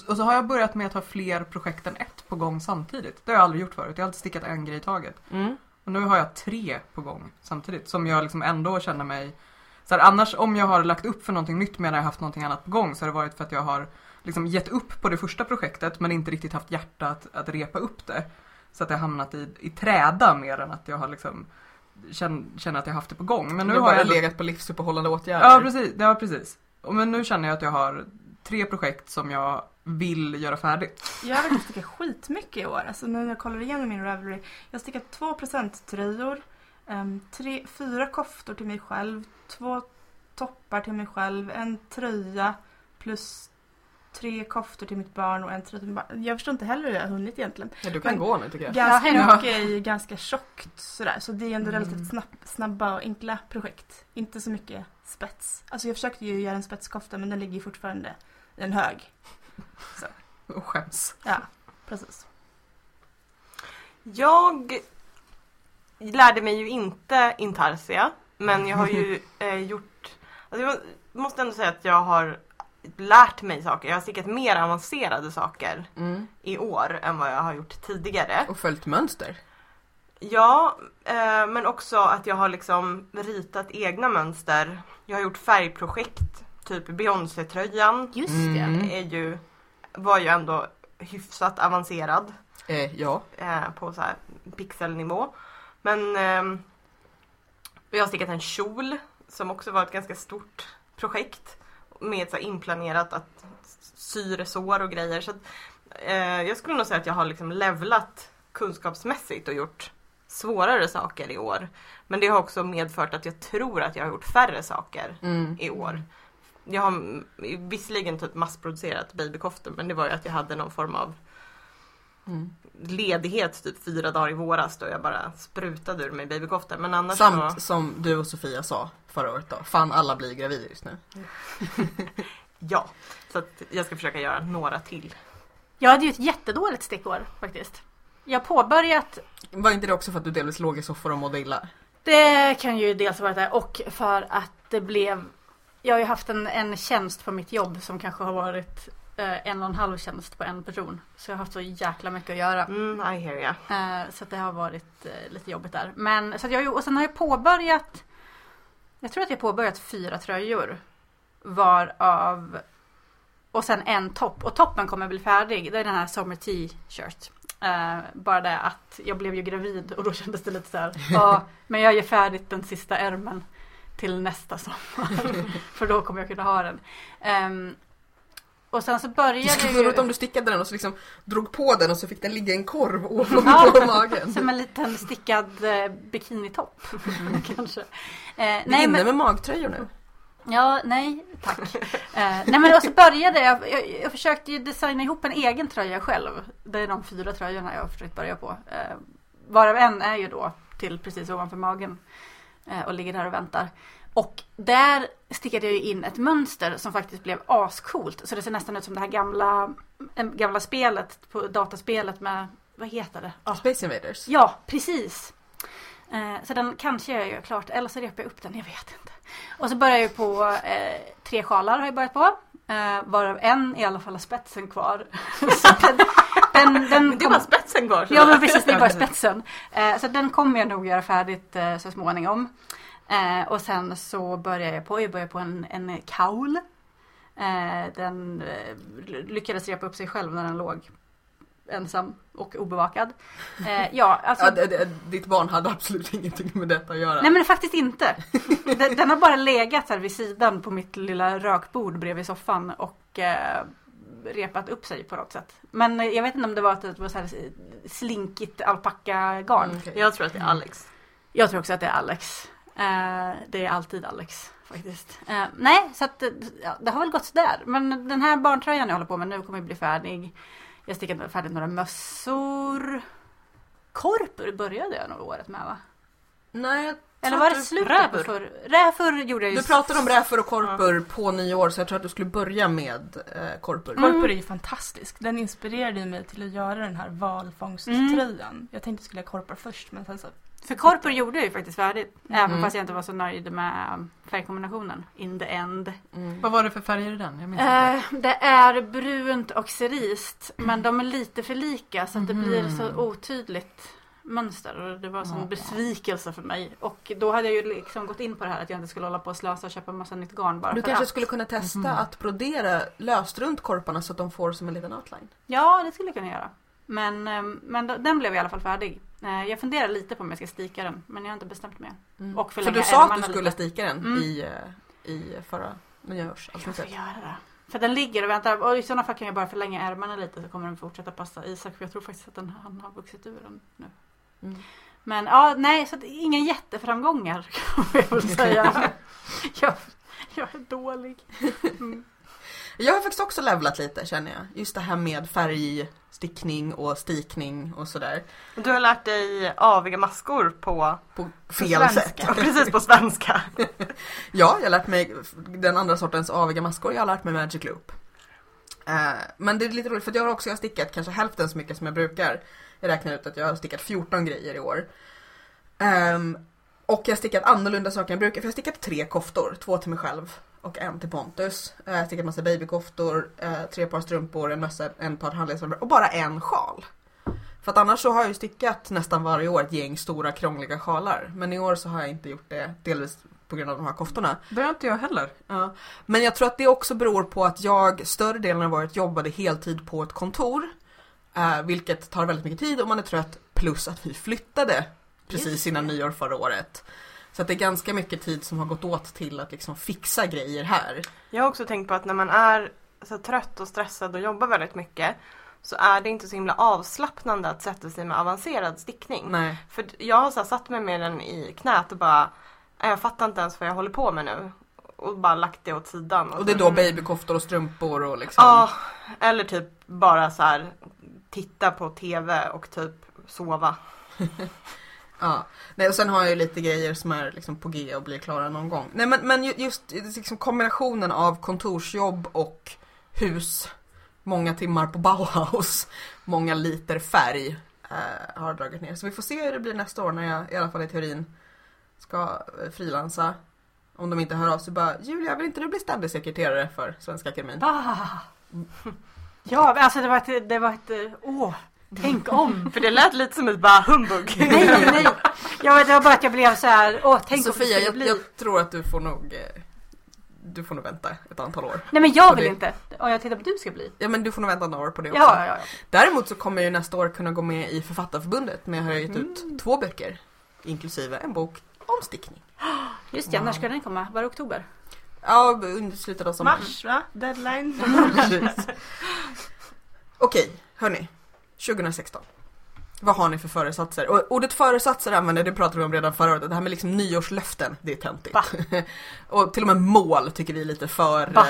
Och så har jag börjat med att ha fler projekt än ett på gång samtidigt. Det har jag aldrig gjort förut. Jag har alltid stickat en grej i taget. Mm. Och nu har jag tre på gång samtidigt. Som jag liksom ändå känner mig... Så här, annars om jag har lagt upp för någonting nytt medan jag har haft någonting annat på gång så har det varit för att jag har liksom gett upp på det första projektet men inte riktigt haft hjärta att, att repa upp det. Så att jag har hamnat i, i träda mer än att jag har liksom känner, känner att jag har haft det på gång. Men nu du har jag bara ändå- legat på livsuppehållande åtgärder. Ja precis, ja precis. Och men nu känner jag att jag har tre projekt som jag vill göra färdigt. Jag har verkligen stickat skitmycket i år. Alltså när jag kollar igenom min Ravelry. Jag har stickat 2% tröjor, um, tre, fyra koftor till mig själv, två toppar till mig själv, en tröja plus tre koftor till mitt barn och en tröja till mitt barn. Jag förstår inte heller hur jag har hunnit egentligen. Ja, du kan Men- gå nu tycker jag. Ganska Ja. mycket är ju ganska tjockt sådär. Så det är ändå Mm. relativt snabb, snabba och enkla projekt. Inte så mycket spets. Alltså jag försökte ju göra en spetskofta men den ligger ju fortfarande i en hög. Och skäms. Ja, precis. Jag lärde mig ju inte intarsia men jag har ju eh, gjort, alltså jag måste ändå säga att jag har lärt mig saker. Jag har stickat mer avancerade saker Mm. i år än vad jag har gjort tidigare. Och följt mönster. Ja, eh, men också att jag har liksom ritat egna mönster. Jag har gjort färgprojekt, typ Beyoncé-tröjan Just Mm. det. är ju, var ju ändå hyfsat avancerad. Eh, ja. eh, på så här pixelnivå. Men ehm, jag har stickat en kjol som också var ett ganska stort projekt med så inplanerat att sy resår och grejer. Så att, eh, jag skulle nog säga att jag har liksom levlat kunskapsmässigt och gjort svårare saker i år. Men det har också medfört att jag tror att jag har gjort färre saker Mm. i år. Jag har visserligen typ massproducerat babykoftor men det var ju att jag hade någon form av Mm. ledighet typ fyra dagar i våras då jag bara sprutade ur mig babykoftor. Men annars Samt så, som du och Sofia sa förra året då. Fan alla blir gravida just nu. ja. Så att jag ska försöka göra några till. Jag hade ju ett jättedåligt stickår faktiskt. Jag påbörjat, Var inte det också för att du delvis låg i soffor och mådde illa? det kan ju dels vara det och för att det blev Jag har ju haft en, en tjänst på mitt jobb som kanske har varit en och en halv tjänst på en person. Så jag har haft så jäkla mycket att göra. Mm, I hear ya. Eh, så det har varit eh, lite jobbigt där. Men så att jag, och sen har jag påbörjat Jag tror att jag har påbörjat fyra tröjor. Varav Och sen en topp. Och toppen kommer bli färdig. Det är den här Summer T-shirt. Eh, bara det att jag blev ju gravid och då kändes det lite så här. Ja, men jag gör färdigt den sista ärmen till nästa sommar. För då kommer jag kunna ha den. Ehm, och sen så Det började skulle ju... vara roligt om du stickade den och så liksom drog på den och så fick den ligga i en korv ovanpå Ja. magen. Som en liten stickad eh, bikinitopp. kanske. Eh, Nej, nej, inne men, med magtröjor nu. ja, nej, tack. Eh, nej men och så började jag, jag, jag försökte ju designa ihop en egen tröja själv. Det är de fyra tröjorna jag har försökt börja på. Eh, varav en är ju då till precis ovanför magen. Eh, och ligger där och väntar. Och där stickade jag in ett mönster som faktiskt blev ascoolt. Så det ser nästan ut som det här gamla, gamla spelet, på dataspelet med, vad heter det? Ah, Space Invaders. Ja, precis. Eh, så den kanske jag gör klart eller så repar jag upp den, jag vet inte. Och så börjar jag på eh, tre sjalar har jag börjat på. Eh, varav en i alla fall har spetsen kvar. den, den, den Men det kom- var spetsen kvar. Ja men precis, det är bara spetsen. Eh, så den kommer jag nog göra färdigt eh, så småningom. Eh, och sen så börjar jag på, jag börjar på en, en kaul. Eh, den eh, lyckades repa upp sig själv när den låg ensam och obevakad. Eh, ja, alltså. Ja, det, det, ditt barn hade absolut ingenting med detta att göra. Nej men faktiskt inte. Den, den har bara legat här vid sidan på mitt lilla rökbord bredvid soffan och eh, repat upp sig på något sätt. Men eh, jag vet inte om det var att det var så här slinkigt alpackagarn. Mm, okej. Jag tror att det är Alex. Jag tror också att det är Alex. Eh, det är alltid Alex faktiskt. Eh, nej, så att eh, ja, det har väl gått sådär. Men den här barntröjan jag håller på med nu kommer bli färdig. Jag stickade färdigt några mössor. Korpor började jag nog året med va? Nej, jag Eller tror var att det du- slutet rävor? på förr? Rävor gjorde jag ju Du pratade om räfor och korpor på nyår så jag tror att du skulle börja med eh, korpor. Mm. Korpor är ju fantastisk. Den inspirerade mig till att göra den här valfångsttröjan. Jag tänkte jag skulle ha korpor först men sen så För korpor gjorde jag ju faktiskt färdigt. Även Mm. fast jag inte var så nöjd med färgkombinationen. In the end. Mm. Vad var det för färger i den? Jag minns inte. Eh, det är brunt och cerist. Men de är lite för lika så att det blir så Mhm. otydligt mönster. Och det var en sån besvikelse för mig. Och då hade jag ju liksom gått in på det här att jag inte skulle hålla på och slösa och köpa massa nytt garn bara Du för kanske att. skulle kunna testa Mhm. att brodera löst runt korparna så att de får som en liten outline. Ja, det skulle jag kunna göra. Men, eh, men den blev i alla fall färdig. Eh, Jag funderar lite på om jag ska stika den. Men jag har inte bestämt mig än. Och För du sa att du skulle lite. stika den Mm. i, eh, i förra Jag får nyårsavsnittet. göra det. För den ligger och väntar. Och i sådana fall kan jag bara förlänga ärmarna lite så kommer den fortsätta passa Isak. För jag tror faktiskt att den, han har vuxit ur den nu. Mm. Men ja, nej, så att inga jätteframgångar kan jag väl säga. jag, jag är dålig. Mm. Jag har faktiskt också levlat lite känner jag. Just det här med färgstickning och stikning och sådär. Du har lärt dig aviga maskor på, På fel svenska. sätt. ja, precis på svenska. Ja, jag har lärt mig den andra sortens aviga maskor. Jag har lärt mig Magic Loop. Eh, men det är lite roligt för jag har också jag har stickat kanske hälften så mycket som jag brukar. Jag räknar ut att jag har stickat 14 grejer i år. Ehm, och jag har stickat annorlunda saker än jag brukar. För jag har stickat tre koftor. Två till mig själv och en till Pontus. Eh, Jag stickat massa babykoftor, eh, tre par strumpor, en mössa, en par handledsarmar och bara en sjal. För att annars så har jag ju stickat nästan varje år ett gäng stora krångliga sjalar. Men i år så har jag inte gjort det. Delvis på grund av de här koftorna. Det har inte jag heller. Ja. Men jag tror att det också beror på att jag större delen av året jobbade heltid på ett kontor. Eh, vilket tar väldigt mycket tid och man är trött. Plus att vi flyttade precis innan nyår förra året. Så att det är ganska mycket tid som har gått åt till att liksom fixa grejer här. Jag har också tänkt på att när man är så trött och stressad och jobbar väldigt mycket så är det inte så himla avslappnande att sätta sig med avancerad stickning. Nej. För jag har så här, satt mig med den i knät och bara "Nej, jag fattar inte ens vad jag håller på med nu. Och bara lagt det åt sidan. Och det är då babykoftor och strumpor och liksom. Ja, eller typ bara så här titta på TV och typ sova. Ja. Nej, och sen har jag ju lite grejer som är liksom på G och blir klara någon gång. Nej men, men just liksom kombinationen av kontorsjobb och hus, många timmar på Bauhaus, många liter färg eh, har dragit ner. Så vi får se hur det blir nästa år när jag i alla fall i teorin ska eh, frilansa. Om de inte hör av sig bara Julia, vill inte du bli ständig sekreterare för Svenska Akademien? Ah. Ja, men alltså det var ett, det var ett, eh, åh, tänk om. För det lät lite som ett bara humbug. Nej, nej. Ja, det var bara att jag blev så här, åh, tänk om det Sofia, jag, bli. jag tror att du får nog eh, du får nog vänta ett antal år. Nej men jag vill det- inte. Och jag tittar på du ska bli. Ja men du får nog vänta några år på det också. Ja, ja, ja. Däremot så kommer jag ju nästa år kunna gå med i Författarförbundet när jag har gett ut Mm. två böcker. Inklusive en bok om stickning. Just det, när ska den komma? Var det oktober? Ja, slutet av sommaren. Mars va? Deadline. Okej, hörni. 2016. Vad har ni för föresatser? Och ordet föresatser använder, det pratade vi om redan förra året. Det här med liksom nyårslöften, det är töntigt. Och till och med mål tycker vi är lite för Va?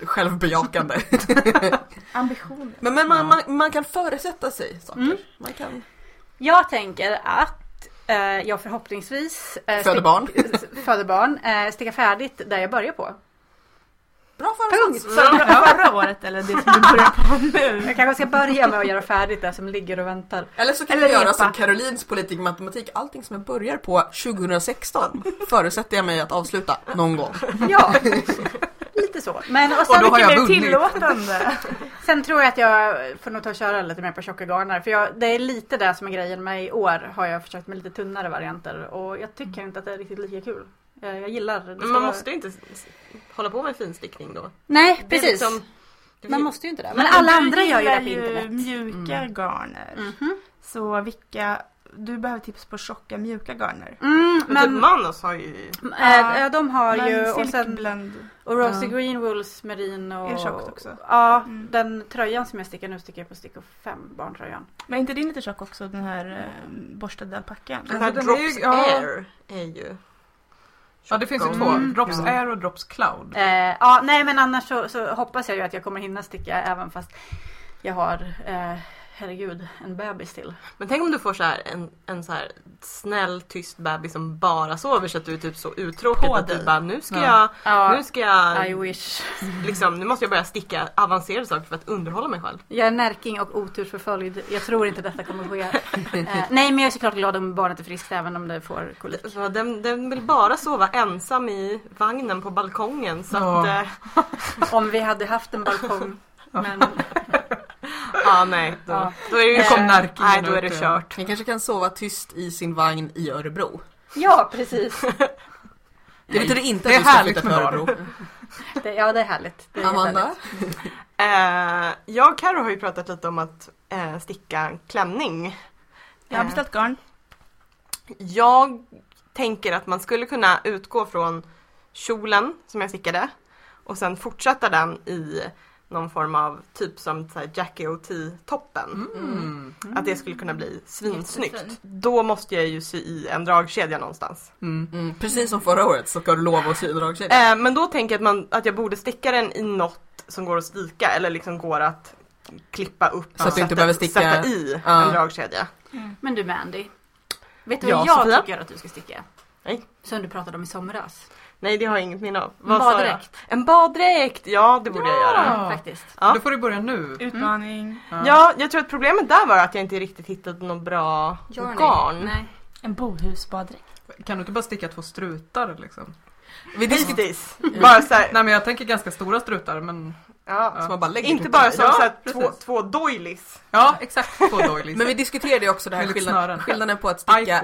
eh, självbejakande. Ambitioner. men men man, man, man kan föresätta sig saker. Mm. Man kan Jag tänker att eh, jag förhoppningsvis eh, stick- barn. föder barn, eh, sticka färdigt där jag börjar på. Bra föresats. Förra, förra året eller det som du börjar på nu? Jag kanske ska börja med att göra färdigt det som ligger och väntar. Eller så kan Eller du göra som Karolins politik matematik, allting som jag börjar på 2016 förutsätter jag mig att avsluta någon gång. Ja, lite så. Men och Och sen, då har jag Mer vunnit. tillåtande. sen tror jag att jag får nog ta och köra lite mer på tjocka garner. För jag, det är lite det som är grejen med i år har jag försökt med lite tunnare varianter. Och jag tycker inte att det är riktigt lika kul. Eh, Jag gillar det. Men man vara- måste ju inte hålla på med finstickning då. Nej, precis. liksom- Man måste ju inte det. Men alla andra gör ju det på Du internet. mjuka Mm. garner. Mhm. Så vilka, du behöver tips på tjocka mjuka garner. Mm, Men typ men Manos har ju... äh, ja, de har Men ju och sen och Rosy Ja. Green Wools Merino. Är tjockt också? Ja, Mm. den tröjan som jag stickar nu sticker jag på stickor 5, barntröjan. Men är inte din lite tjock också, den här eh, borstade alpackan? Den här Alltså, den är Drops ju- ja. Air är ju... Ja det finns ju två, Mm. Drops Ja. Air och Drops Cloud. Eh, ja, nej men annars så, så hoppas jag ju att jag kommer hinna sticka även fast jag har, eh, herregud, en bebis till. Men tänk om du får så här en, en så här snäll tyst bebis som bara sover så att du är typ så uttråkad att du bara nu ska Ja. jag, nu ska I jag, wish. liksom, nu måste jag börja sticka avancerade saker för att underhålla mig själv. Jag är närking och otursförföljd. Jag tror inte detta kommer ske. Eh, nej men jag är såklart glad om barnet är friskt även om det får kolik. Så den, den vill bara sova ensam i vagnen på balkongen så Ja. att, eh, Om vi hade haft en balkong. Men ja nej, då, då är det ju kom Nej, då är det kört. Ni kanske kan sova tyst i sin vagn i Örebro. ja precis. Det betyder inte Det är att du ska härligt flytta till Örebro. Det, ja det är härligt. Det är Amanda? härligt. Eh, jag och Karo har ju pratat lite om att eh, sticka en klänning. Jag har Eh, beställt garn. Jag tänker att man skulle kunna utgå från kjolen som jag stickade och sen fortsätta den i någon form av typ som så här Jackie OT-toppen. Mm. Att det skulle kunna bli svinsnyggt. Då måste jag ju sy i en dragkedja någonstans. Mm. Mm, precis som förra året så ska du lova att sy en dragkedja. Eh, men då tänker jag att, man, att jag borde sticka den i något som går att stryka eller liksom går att klippa upp Så att du inte sätta, behöver sticka- sätta i Ja. en dragkedja. Men du Mandy. Vet du Ja, vad jag Sofia? tycker att du ska sticka? Nej. Som du pratade om i somras. Nej det har jag inget minne av. En Vad sa jag? baddräkt. En baddräkt! Ja det borde jag göra. Ja. Faktiskt. Ja. Då får du börja nu. Utmaning. Ja, jag tror att problemet där var att jag inte riktigt hittade något bra Journey. garn. Nej. En bohusbaddräkt. Kan du inte bara sticka två strutar liksom? Precis. Bara så här, Nej men jag tänker ganska stora strutar men ja. som man bara lägger Inte bara som Ja, så här, två, två doilies. ja exakt två doilies. Men vi diskuterade ju också det här skillnaden, skillnaden på att sticka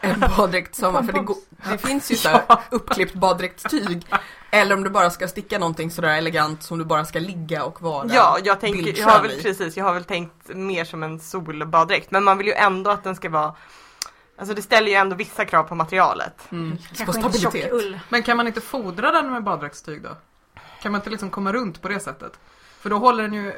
en baddräkt som, för det, go- det finns ju såhär uppklippt baddräktstyg. Eller om du bara ska sticka någonting sådär elegant som du bara ska ligga och vara Ja, jag tänker, jag har väl precis, jag har väl tänkt mer som en solbaddräkt. Men man vill ju ändå att den ska vara Alltså det ställer ju ändå vissa krav på materialet. Mm. På stabilitet. Men kan man inte fodra den med baddräktstyg då? Kan man inte liksom komma runt på det sättet? För då håller den ju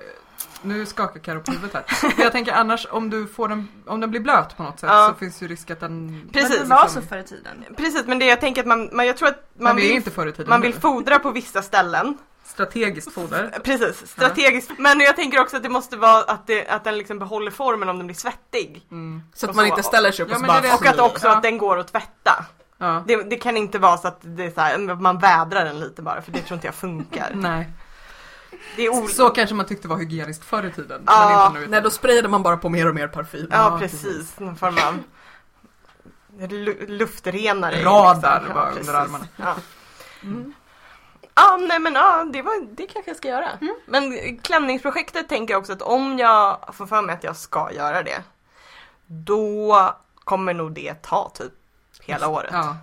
nu skakar Karo på huvudet här. Men jag tänker annars om du får den, om den blir blöt på något sätt Ja. så finns ju risk att den... Precis. Men det var liksom- så förr i tiden. Precis, men det jag tänker att man, man jag tror att man vill, inte förr i tiden man vill fodra på vissa ställen. Strategiskt foder. Precis, strategiskt. Men jag tänker också att det måste vara att, det, att den liksom behåller formen om den blir svettig. Mm. Så att Och man så- inte ställer sig upp Ja, och så men bara Och att också Ja. att den går att tvätta. Ja. Det, det kan inte vara så att det är så här, man vädrar den lite bara för det tror inte jag funkar. Nej. Det är ol- Så kanske man tyckte var hygieniskt förr i tiden. Ja. Men inte nu. Nej då sprayade man bara på mer och mer parfym. Ja, Ja, precis. Någon form av lu- luftrenare. Radar liksom. var Ja, under armarna. Ja. Mm. Ja, nej men ja, det, var, det kanske jag ska göra. Men klänningsprojektet tänker jag också att om jag får för mig att jag ska göra det, då kommer nog det ta typ hela året. Ja.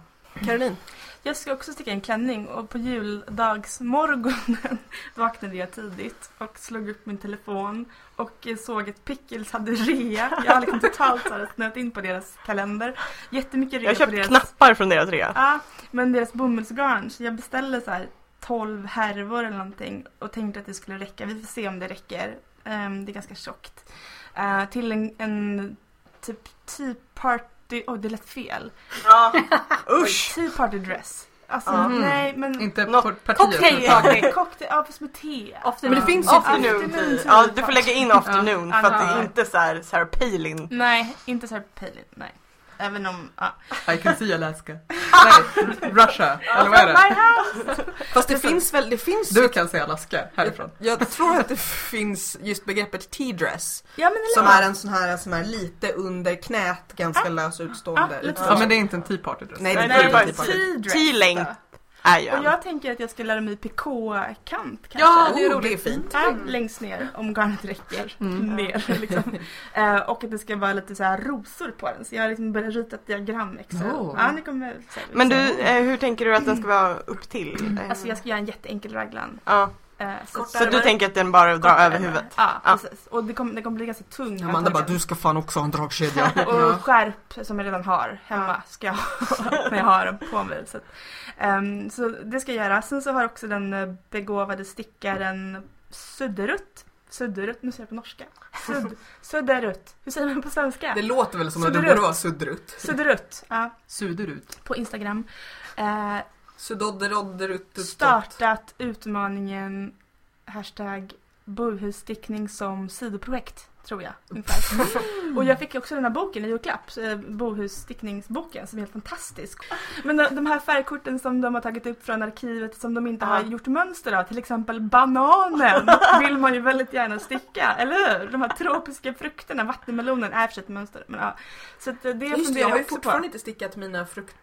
Caroline? Jag ska också sticka en klänning och på juldagsmorgonen vaknade jag tidigt och slog upp min telefon och såg att Pickles hade rea. Jag har liksom totalt så här snöat in på deras kalender. Jättemycket rea Jag har på köpt deras... knappar från deras rea. Ja, men deras bomullsgarn. Så jag beställde så här 12 härvor eller någonting och tänkte att det skulle räcka. Vi får se om det räcker. Ehm, det är ganska tjockt. Eh, till en, en typ tea party... Oj, det lät fel. Ja. Usch! Tea party dress. Alltså, Ja. nej men... Inte partiet. Cocktail ja fast med te. Ofta Men det finns ju- Afternoon Afternoon Ja, du får lägga in afternoon för att det är inte så här Sarah Palin. Nej, inte så här pale, nej. Även om, ja. I can see Alaska. Nej, Russia. Eller vad är det? My house! Fast det finns väl, det finns Du kan säga Alaska härifrån. Jag tror att det finns just begreppet tea-dress Ja men eller Som är en sån här som är lite under knät, ganska lös utstående. ah, Ja men det är inte en Tea Party dress. Nej, det är inte tea- tea Tea-dress tea-length. Ju Och jag tänker att jag ska lära mig pikåkant kanske. Ja, det är oh, roligt. det är fint. Ja, längst ner om garnet räcker ner. Liksom. Eh, och att det ska vara lite så här rosor på den. Så jag har liksom börjat rita ett diagram Excel. Oh. Ja, det kommer här, Men du, liksom. eh, hur tänker du att den ska vara upp till? Eh, Alltså jag ska göra en jätteenkel raglan. ja. Så, Så du tänker att den bara drar över huvudet? Ja, Ja. precis. Och det kommer, det kommer bli ganska tung Amanda bara, du ska fan också ha en dragkedja. Och skärp som jag redan har hemma ska jag ha när jag har dem på mig. Så, ehm, så det ska jag göra. Sen så har också den eh, begåvade stickaren Sudderut. Sudderut, nu säger jag på norska. Sudd, Sudderut. Hur säger man på svenska? Det låter väl som att Sudderut. borde vara suddrut. Sudderut, ja, Suder ut. på Instagram. Sudodderodderut. startat utmaningen hashtag bohusstickning som sidoprojekt. Tror jag. Och jag fick också den här boken i julklapp. eh, Bohusstickningsboken som är helt fantastisk. Men de, här färgkorten som de har tagit upp från arkivet som de inte har Ja. gjort mönster av. Till exempel bananen vill man ju väldigt gärna sticka. Eller hur? De här tropiska frukterna, vattenmelonen är för sig ett mönster. Men, ja. Så eh, det Just det, funderar jag har ju också på. fortfarande inte stickat mina frukt,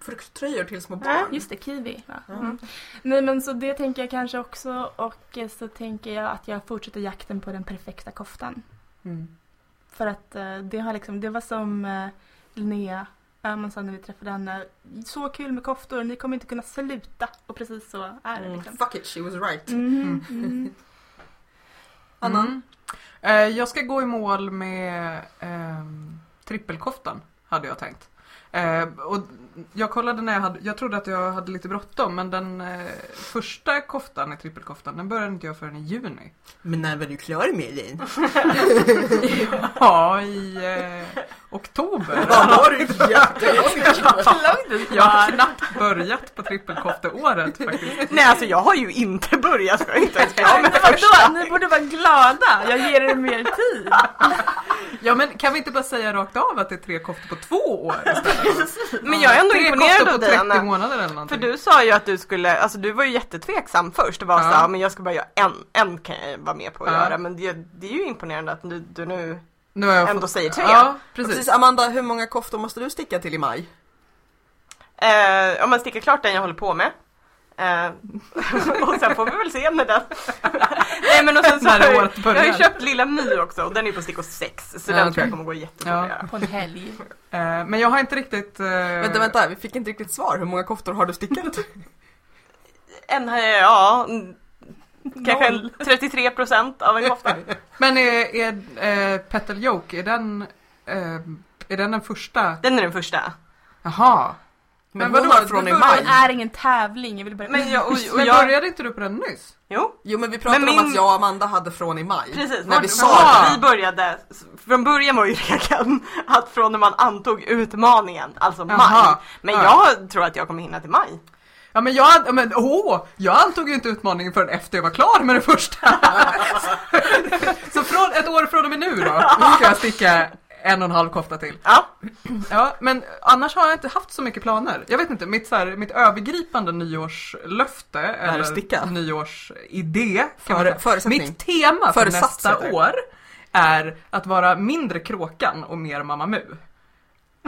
frukttröjor till små barn. Just det, kiwi. Va? Mm. Nej men så det tänker jag kanske också och så tänker jag att jag fortsätter jakten på den perfekta koftan. Mm. För att eh, det har liksom, det var som eh, Linnea Öhman sa när vi träffade henne. Så kul med koftor, ni kommer inte kunna sluta. Och precis så är det Mm. liksom. Fuck it, she was right. Mhm. Anna? Mm. Eh, jag ska gå i mål med ehm, trippelkoftan, hade jag tänkt. Eh, och jag kollade när jag hade, jag trodde att jag hade lite bråttom men den eh, första koftan i trippelkoftan den började inte jag förrän i juni. Men när var du klar med den? Ja, i eh, oktober. Ja, då har du jättelång Jag har knappt börjat på trippelkofteåret faktiskt. Nej alltså jag har ju inte börjat, jag är inte ens klar med Men vadå, ni borde vara glada. Jag ger er mer tid. Ja men kan vi inte bara säga rakt av att det är tre koftor på två år istället? Men jag är ändå Tre imponerad av på dig 30 Anna. månader eller För du sa ju att du skulle, alltså du var ju jättetveksam först och var Ja. såhär, men jag ska bara göra en, en kan jag vara med på att Ja. göra. Men det, det är ju imponerande att du, du nu Nu har jag ändå fått- säger tre. Ja, precis. Precis, Amanda, hur många koftor måste du sticka till i maj? Eh, om man stickar klart den jag håller på med. Eh, och sen får vi väl se när den... Nej men och sen så har jag, jag har ju köpt Lilla My också och den är på stickor 6 så Ja, den tror okej. jag kommer gå jättebra Ja. På en helg. Eh, men jag har inte riktigt... eh, Vänta, vänta, vi fick inte riktigt svar. Hur många koftor har du stickat? En, ja, kanske Noll. en 33% av en kofta. Men är, är eh, Petal Yoke, är den, eh, är den den första? Den är den första. Jaha. Men, Men vadå, från i maj. Det är ingen tävling, jag vill bara... Men jag, och, och Men jag, började inte du på den nyss? jo, Jo men vi pratade Men om min- att jag och Amanda hade från i maj. precis. När vi sa och Vi började, från början var ju regeln att från när man antog utmaningen, alltså maj. Jaha. Men Ja. jag tror att jag kommer hinna till maj. Ja men jag, ja, men åh, jag antog ju inte utmaningen förrän efter jag var klar med det första. Så från, ett år från och med nu då, ska jag sticka en och en halv kofta till. Ja, Ja, men annars har jag inte haft så mycket planer. Jag vet inte, mitt, så här, mitt övergripande nyårslöfte eller sticka. nyårsidé kan Före-. Mitt tema för nästa år är att vara mindre kråkan och mer Mamma Mu.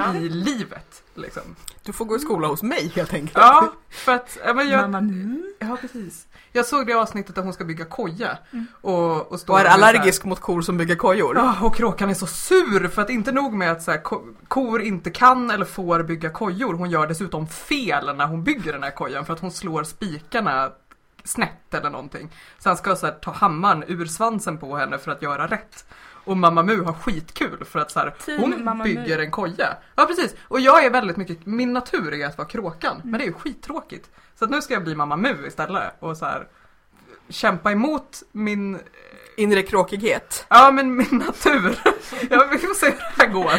Ja. I livet liksom. Du får gå i skola hos mig helt enkelt. Ja, för att ja, men jag, Mamma nu. Ja, precis. Jag såg det avsnittet där hon ska bygga koja. Och, och, stå Och är allergisk mot kor som bygger kojor. Ja, och kråkan är så sur för att inte nog med att så här, ko- kor inte kan eller får bygga kojor. Hon gör dessutom fel när hon bygger den här kojan för att hon slår spikarna snett eller någonting. Så han ska så här, ta hammaren ur svansen på henne för att göra rätt. Och Mamma Mu har skitkul för att så här, hon Mamma bygger Mu. en koja. Ja precis, och jag är väldigt mycket, min natur är att vara kråkan. Men det är ju skittråkigt. Så att nu ska jag bli Mamma Mu istället och så här kämpa emot min Inre kråkighet. Ja men min natur. Ja vi får se hur det här går.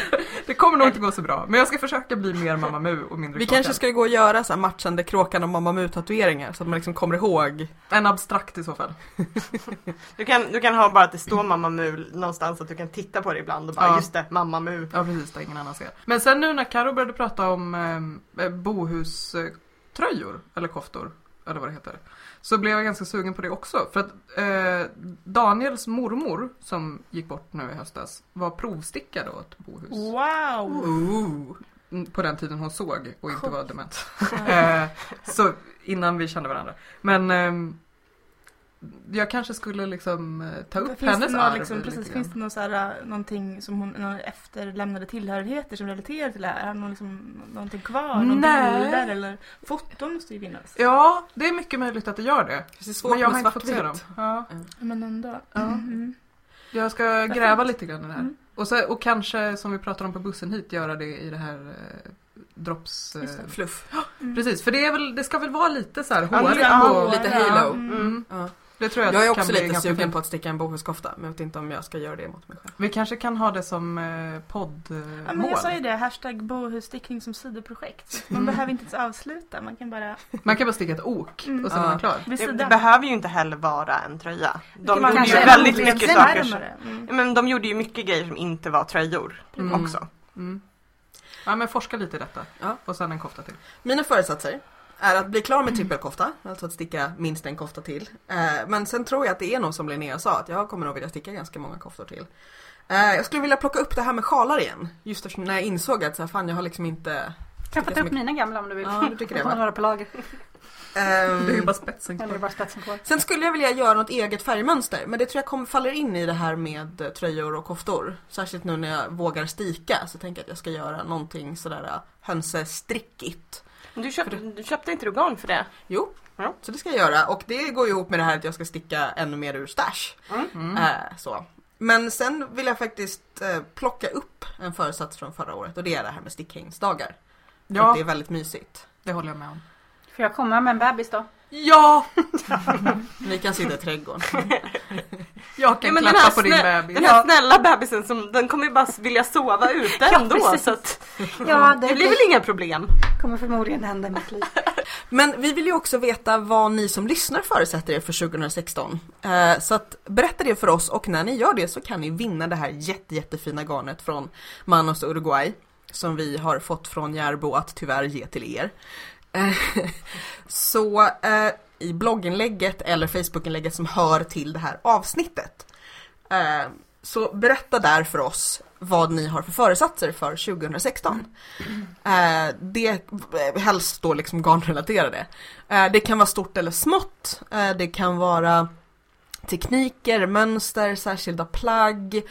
Det kommer nog inte gå så bra. Men jag ska försöka bli mer Mamma Mu och mindre Vi kanske ska gå och göra så här matchande Kråkan och Mamma Mu tatueringar så att man liksom kommer ihåg. En abstrakt i så fall. Du kan, du kan ha bara att det står Mamma Mu någonstans att du kan titta på det ibland och bara Ja. just det, Mamma Mu. Ja precis, där ingen annan ser. Men sen nu när Karo började prata om eh, bohuströjor, eller koftor, eller vad det heter. Så blev jag ganska sugen på det också. För att eh, Daniels mormor, som gick bort nu i höstas, var provstickad åt Bohus. Wow! Ooh. På den tiden hon såg och inte var dement. Eh, så innan vi kände varandra. Men ehm, jag kanske skulle liksom eh, ta upp Finns hennes någon, arv liksom, precis, finns det någon så här, äh, någonting som hon, några efterlämnade tillhörigheter som relaterar till det här? Har hon liksom någonting kvar? Någon Nej. bilder eller foton måste ju finnas. Ja, det är mycket möjligt att det gör det. Det är svårt Men jag har inte fått se dem. Ja. Men ändå. Ja. Mm. Jag ska gräva lite grann i det här. Mm. Och, så, och kanske, som vi pratade om på bussen hit, göra det i det här eh. Eh, det. Fluff. Mm. precis, för det, är väl, det ska väl vara lite så här hårigt ja, och... lite halo. Mm. Mm, Ja. Det tror jag, Jag är kan också bli lite sugen fint. på att sticka en bohuskofta men jag vet inte om jag ska göra det mot mig själv. Vi kanske kan ha det som eh, Ja, poddmål. men jag sa ju det, hashtag bohusstickning som sidoprojekt. Man Mm. behöver inte ens avsluta, man kan bara Man kan bara sticka ett ok Mm. och sen är Ja. man klar. Det, det behöver ju inte heller vara en tröja. De gjorde ju väldigt mycket saker. som-. Mm. Ja, Men de gjorde ju mycket grejer som inte var tröjor Mm. också. Mm. Ja men forska lite i detta. Ja. Och sen en kofta till. Mina föresatser är att bli klar med trippelkofta, alltså att sticka minst en kofta till. Eh, men sen tror jag att det är nog som Linnea sa, att jag kommer nog vilja sticka ganska många koftor till. Eh, jag skulle vilja plocka upp det här med sjalar igen. Just eftersom när jag insåg att så här, fan jag har liksom inte... Kan få ta upp mina gamla om du vill. Ja, du tycker det, va? några på lager. Ehm, Det är ju bara spetsen kvar. det bara spetsen kvar? Sen skulle jag vilja göra något eget färgmönster, men det tror jag kommer faller in i det här med tröjor och koftor. Särskilt nu när jag vågar stika så tänker jag att jag ska göra någonting sådär eh, hönsestrickigt. Men Du köpte, du köpte inte du garn för det? Jo, Ja. så det ska jag göra och det går ju ihop med det här att jag ska sticka ännu mer ur stash. Mm. Eh, så. Men sen vill jag faktiskt eh, plocka upp en föresats från förra året och det är det här med stickhängsdagar. För Ja, det är väldigt mysigt. det håller jag med om. Får jag komma med en bebis då? Ja! Ni kan sitta i trädgården. Jag kan Ja, klappa på din bebis. Den här snälla bebisen som, den kommer ju bara vilja sova ute Ja, ändå precis. så att Ja, det blir väl inga problem. kommer förmodligen hända i mitt liv. Men vi vill ju också veta vad ni som lyssnar förutsätter er för 2016. Eh, så att berätta det för oss och när ni gör det så kan ni vinna det här jätte, jättefina garnet från Manos Uruguay. Som vi har fått från Järbo att tyvärr ge till er. Så eh, i blogginlägget eller Facebookinlägget som hör till det här avsnittet. Eh, så berätta där för oss vad ni har för föresatser för 2016. Eh, det eh, helst då liksom garnrelaterade. Eh, det kan vara stort eller smått. Eh, det kan vara tekniker, mönster, särskilda plagg.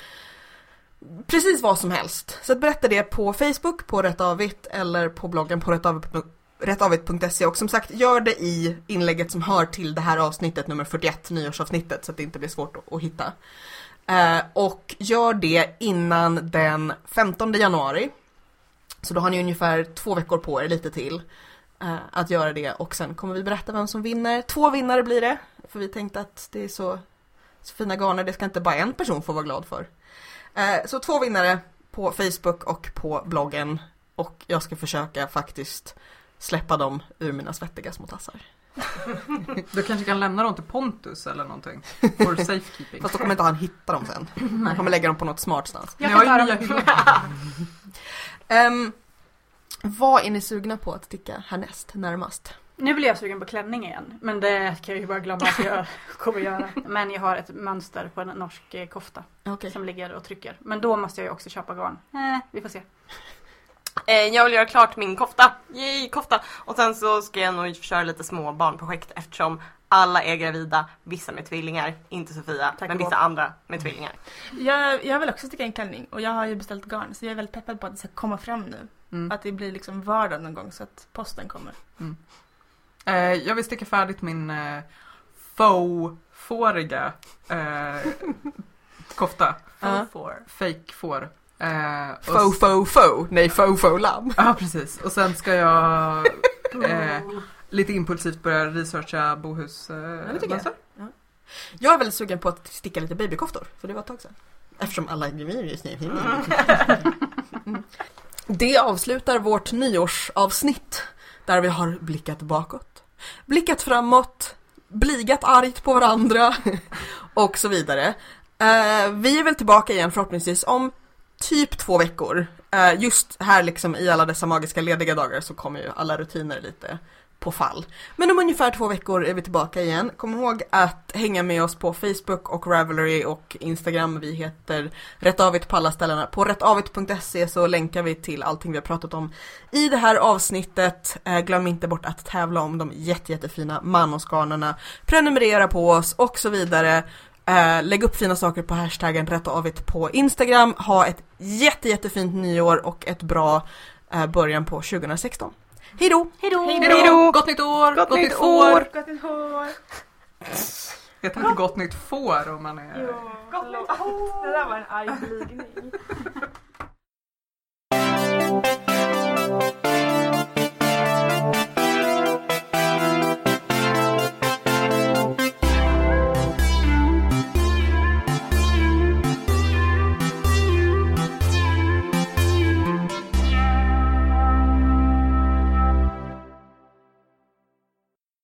Precis vad som helst. Så berätta det på Facebook, på Rätt Avigt eller på bloggen på rättavit- rättavit.se och som sagt gör det i inlägget som hör till det här avsnittet nummer 41, nyårsavsnittet så att det inte blir svårt att, att hitta. Eh, och gör det innan den 15 januari. Så då har ni ungefär två veckor på er, lite till, eh, att göra det och sen kommer vi berätta vem som vinner. Två vinnare blir det, för vi tänkte att det är så, så fina garner, det ska inte bara en person få vara glad för. Eh, så två vinnare på Facebook och på bloggen och jag ska försöka faktiskt släppa dem ur mina svettiga små tassar. Du kanske kan lämna dem till Pontus eller någonting. For safekeeping. Fast då kommer inte han hitta dem sen. Han kommer lägga dem på något smart stans. Jag kan ta dem. Ehm, vad är ni sugna på att sticka härnäst, närmast? Nu blir jag sugen på klänning igen. Men det kan jag ju bara glömma att jag kommer göra. Men jag har ett mönster på en norsk kofta Okej. som ligger och trycker. Men då måste jag ju också köpa garn. Eh, vi får se. Eh, jag vill göra klart min kofta. Yay, kofta! Och sen så ska jag nog köra lite små barnprojekt eftersom alla är gravida, vissa med tvillingar, inte Sofia, Tack men vissa andra med tvillingar. Jag, jag vill också sticka en klänning och jag har ju beställt garn så jag är väldigt peppad på att det ska komma fram nu. Mm. Att det blir liksom vardag någon gång så att posten kommer. Eh, jag vill sticka färdigt min eh, faux-fåriga eh, kofta. Ja. Four. Eh, Faux, faux, faux. Nej, faux, faux lamm. Ja, precis. Och sen ska jag eh, lite impulsivt börja researcha Bohus eh, det tycker jag. mönster. Jag är väldigt sugen på att sticka lite babykoftor, för det var ett tag sedan. Eftersom alla är just nu. Det avslutar vårt nyårsavsnitt där vi har blickat bakåt, blickat framåt, bligat argt på varandra och så vidare. Eh, vi är väl tillbaka igen förhoppningsvis om typ två veckor. Eh, just här liksom i alla dessa magiska lediga dagar så kommer ju alla rutiner lite på fall. Men om ungefär två veckor är vi tillbaka igen. Kom ihåg att hänga med oss på Facebook och Ravelry och Instagram. Vi heter Rättavit på alla ställena. På rättavit.se så länkar vi till allting vi har pratat om i det här avsnittet. Eh, glöm inte bort att tävla om de jätte, jättefina Prenumerera på oss och så vidare. Eh, lägg upp fina saker på hashtaggen rättavit på Instagram. Ha ett jätte, jättefint nyår och ett bra eh, början på 2016. Hej då! Hejdå! Hej då! Gott nytt år! Gott nytt år! år! Gott nytt hår! Jag tänkte gott nytt får om man är... Gott nytt hår! Det där var en arg glidning.